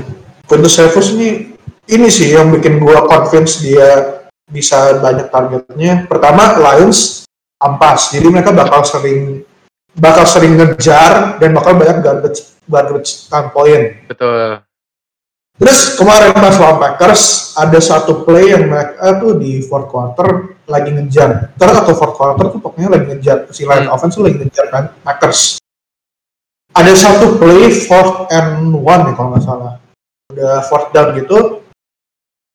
Quintus Cephus ini ini sih yang bikin gua convince dia bisa banyak targetnya. Pertama Lions ampas, jadi mereka bakal sering bakal sering ngejar dan bakal banyak garbage garbage time point. Betul. Terus kemarin pas lawan Packers ada satu play yang mereka tuh di fourth quarter lagi ngejar. Terus atau fourth quarter tuh pokoknya lagi ngejar si Lions Hmm. offense tuh lagi ngejar kan Packers. Ada satu play fourth and one ya kalau nggak salah. Udah fourth down gitu.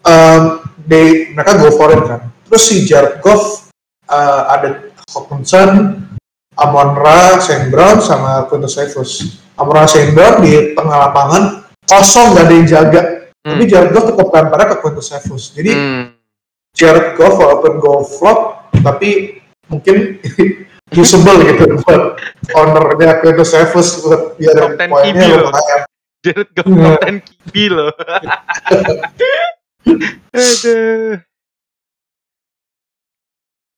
Um, they, mereka go for it kan. Terus si Jared Goff uh, ada Hawkinson, Amon Ra, Saint Brown sama Quintus Cephus. Amon Ra, Saint Brown di tengah lapangan kosong gak ada yang jaga. Hmm. Tapi Jared Goff tetap lemparnya ke Quintus Cephus. Jadi Hmm. Jared Goff walaupun go flop, tapi mungkin usable gitu buat ownernya Quintus Cephus buat biar Top 10 poinnya lumayan. Jared Goff Iya. top 10 QB loh. Aduh.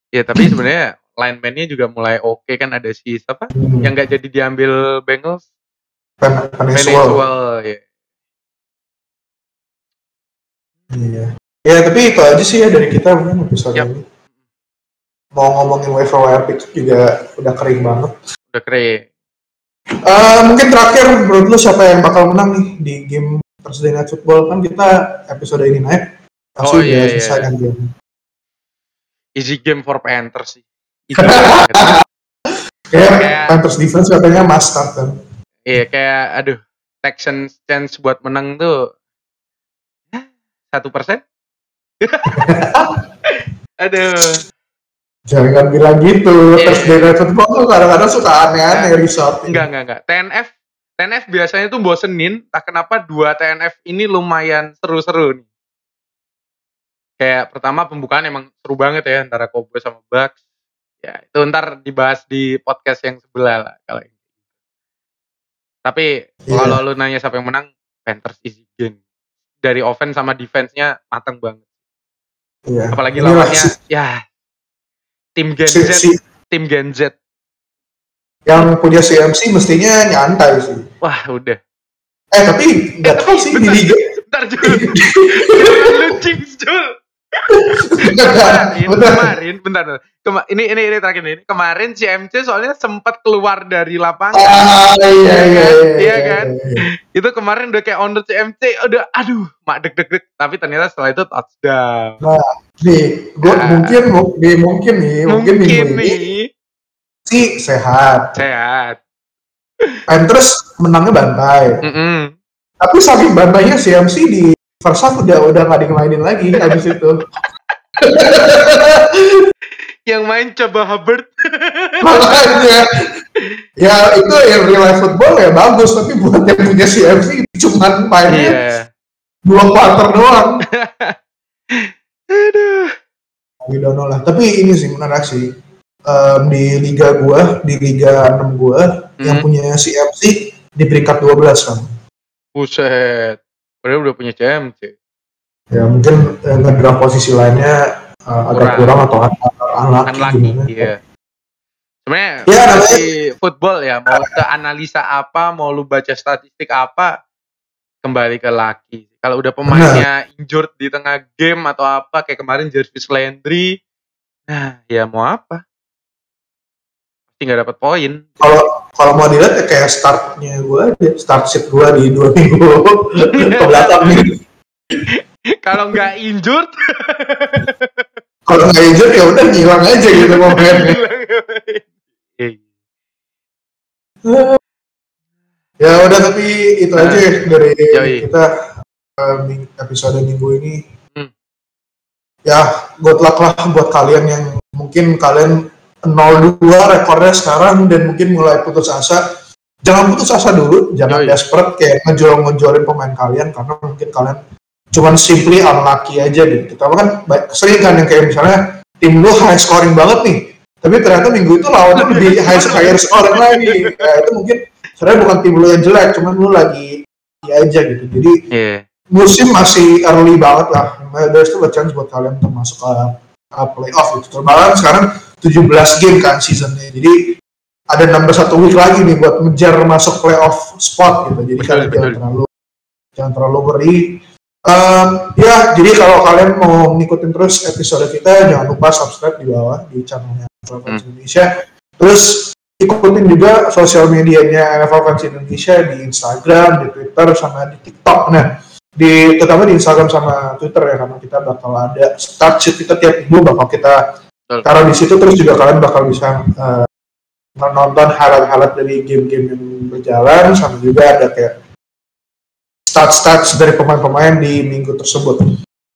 Ya tapi sebenarnya lineman-nya juga mulai oke kan ada si siapa Hmm. yang nggak jadi diambil Bengals Pen- ya. Iya. Ya tapi itu aja sih ya dari kita mungkin episode Yap. ini. Mau ngomongin waiver wire pick juga udah kering banget. Udah keren. Eh, mungkin terakhir menurut lu siapa yang bakal menang nih di game Thursday Night Football kan kita episode ini naik langsung Oh, iya, selesai iya. game. Easy game for Panthers sih. Easy banget. Kayak Panthers defense katanya must start kan. Iya kayak aduh Texans chance buat menang tuh satu persen. aduh. Jangan bilang gitu. Iya. Thursday Night Football tuh kadang-kadang suka aneh-aneh Enggak. result. Enggak enggak enggak. TNF TNF biasanya tuh bosenin. Tak kenapa dua TNF ini lumayan seru-seru nih. Kayak pertama pembukaan emang seru banget ya antara Cowboys sama Bucks. Ya itu ntar dibahas di podcast yang sebelah lah kalau ini. Tapi Iya. kalau lu nanya siapa yang menang, Panthers easy game. Dari offense sama defense-nya matang banget. Iya. Apalagi Inilah lawannya si- ya tim Gen Z, si- tim Gen Z. yang punya CMC mestinya nyantai sih. Wah, udah. Eh tapi nggak tahu sih di liga. Bentar Jul. Lu jinx Jul. Kemarin, bentar. bentar. Kema- ini ini ini terakhir ini. Kemarin si MC soalnya sempat keluar dari lapangan. Ah iya iya iya. Iya kan? Itu kemarin udah kayak owner CMC udah aduh, mak deg deg deg. Tapi ternyata setelah itu touchdown. Nih, gue Ah. mungkin mu- nih mungkin nih mungkin, Mungkin ini nih sih sehat. sehat. Panthers menangnya bantai. Mm-mm. Tapi saking bantainya CMC di first half udah udah nggak dimainin lagi habis itu. Yang main coba Hubbard. Makanya ya itu ya real life football ya bagus tapi buat yang punya CMC cuman mainnya Iya. dua quarter doang. Aduh. We don't know lah. Tapi ini sih menarik sih. Em, di liga gua, di liga 6 gua yang Hmm. punya CMC di peringkat 12 kan. Buset. Padahal udah punya CMC. Ya mungkin eh, ngedraft posisi lainnya eh, agak Kurang. atau anak lagi. Iya. Sebenarnya Ya, di football ya, mau ke analisa apa, mau lu baca statistik apa, kembali ke laki. Kalau udah pemainnya injured di tengah game atau apa, kayak kemarin Jarvis Landry, nah ya mau apa? Pasti nggak dapat poin. Kalau kalau mau dilihat ya kayak startnya gue aja, start sheet gue di dua minggu ke belakang nih. Kalau nggak injured, Kalau nggak injured ya udah hilang aja gitu pemainnya. Ya udah tapi itu Nah, aja ya dari yoi. kita eh, episode minggu ini. Hmm. Ya good luck lah buat kalian yang mungkin kalian 0-2 rekornya sekarang dan mungkin mulai putus asa. Jangan putus asa dulu, jangan Yoi. desperate kayak ngejol-ngejolin pemain kalian karena mungkin kalian cuman simply unlucky aja gitu. Tapi kan sering kan yang kayak misalnya tim lu high scoring banget nih, tapi ternyata minggu itu lawannya lebih high higher scoring lagi. Ya, itu mungkin sebenarnya bukan tim lu yang jelek, cuman lu lagi ya aja gitu. Jadi Iya. musim masih early banget lah. There's still a chance buat kalian untuk masuk ke uh, playoff gitu. Terbalan sekarang 17 game kan seasonnya. Jadi ada nambah satu week lagi nih buat ngejar masuk playoff spot gitu. Jadi Betul, kalian jangan betul. terlalu jangan terlalu worry. Um, ya, jadi kalau kalian mau ngikutin terus episode kita, jangan lupa subscribe di bawah di channelnya NFL Fans Hmm. Indonesia. Terus ikutin juga sosial medianya NFL Fans Indonesia di Instagram, di Twitter, sama di TikTok. Nah, di terutama di Instagram sama Twitter ya karena kita bakal ada start sheet kita tiap minggu bakal kita Betul. taruh di situ terus juga kalian bakal bisa eh, menonton highlight-highlight dari game-game yang berjalan sama juga ada kayak stats-stats dari pemain-pemain di minggu tersebut.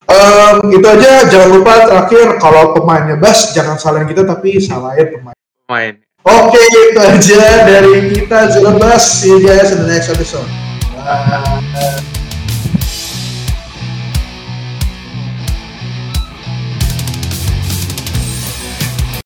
Em, itu aja jangan lupa terakhir kalau pemainnya bas jangan salahin kita tapi salahin pemain. Main. Oke itu aja dari kita Zero Bus. See you guys in the next episode. Bye.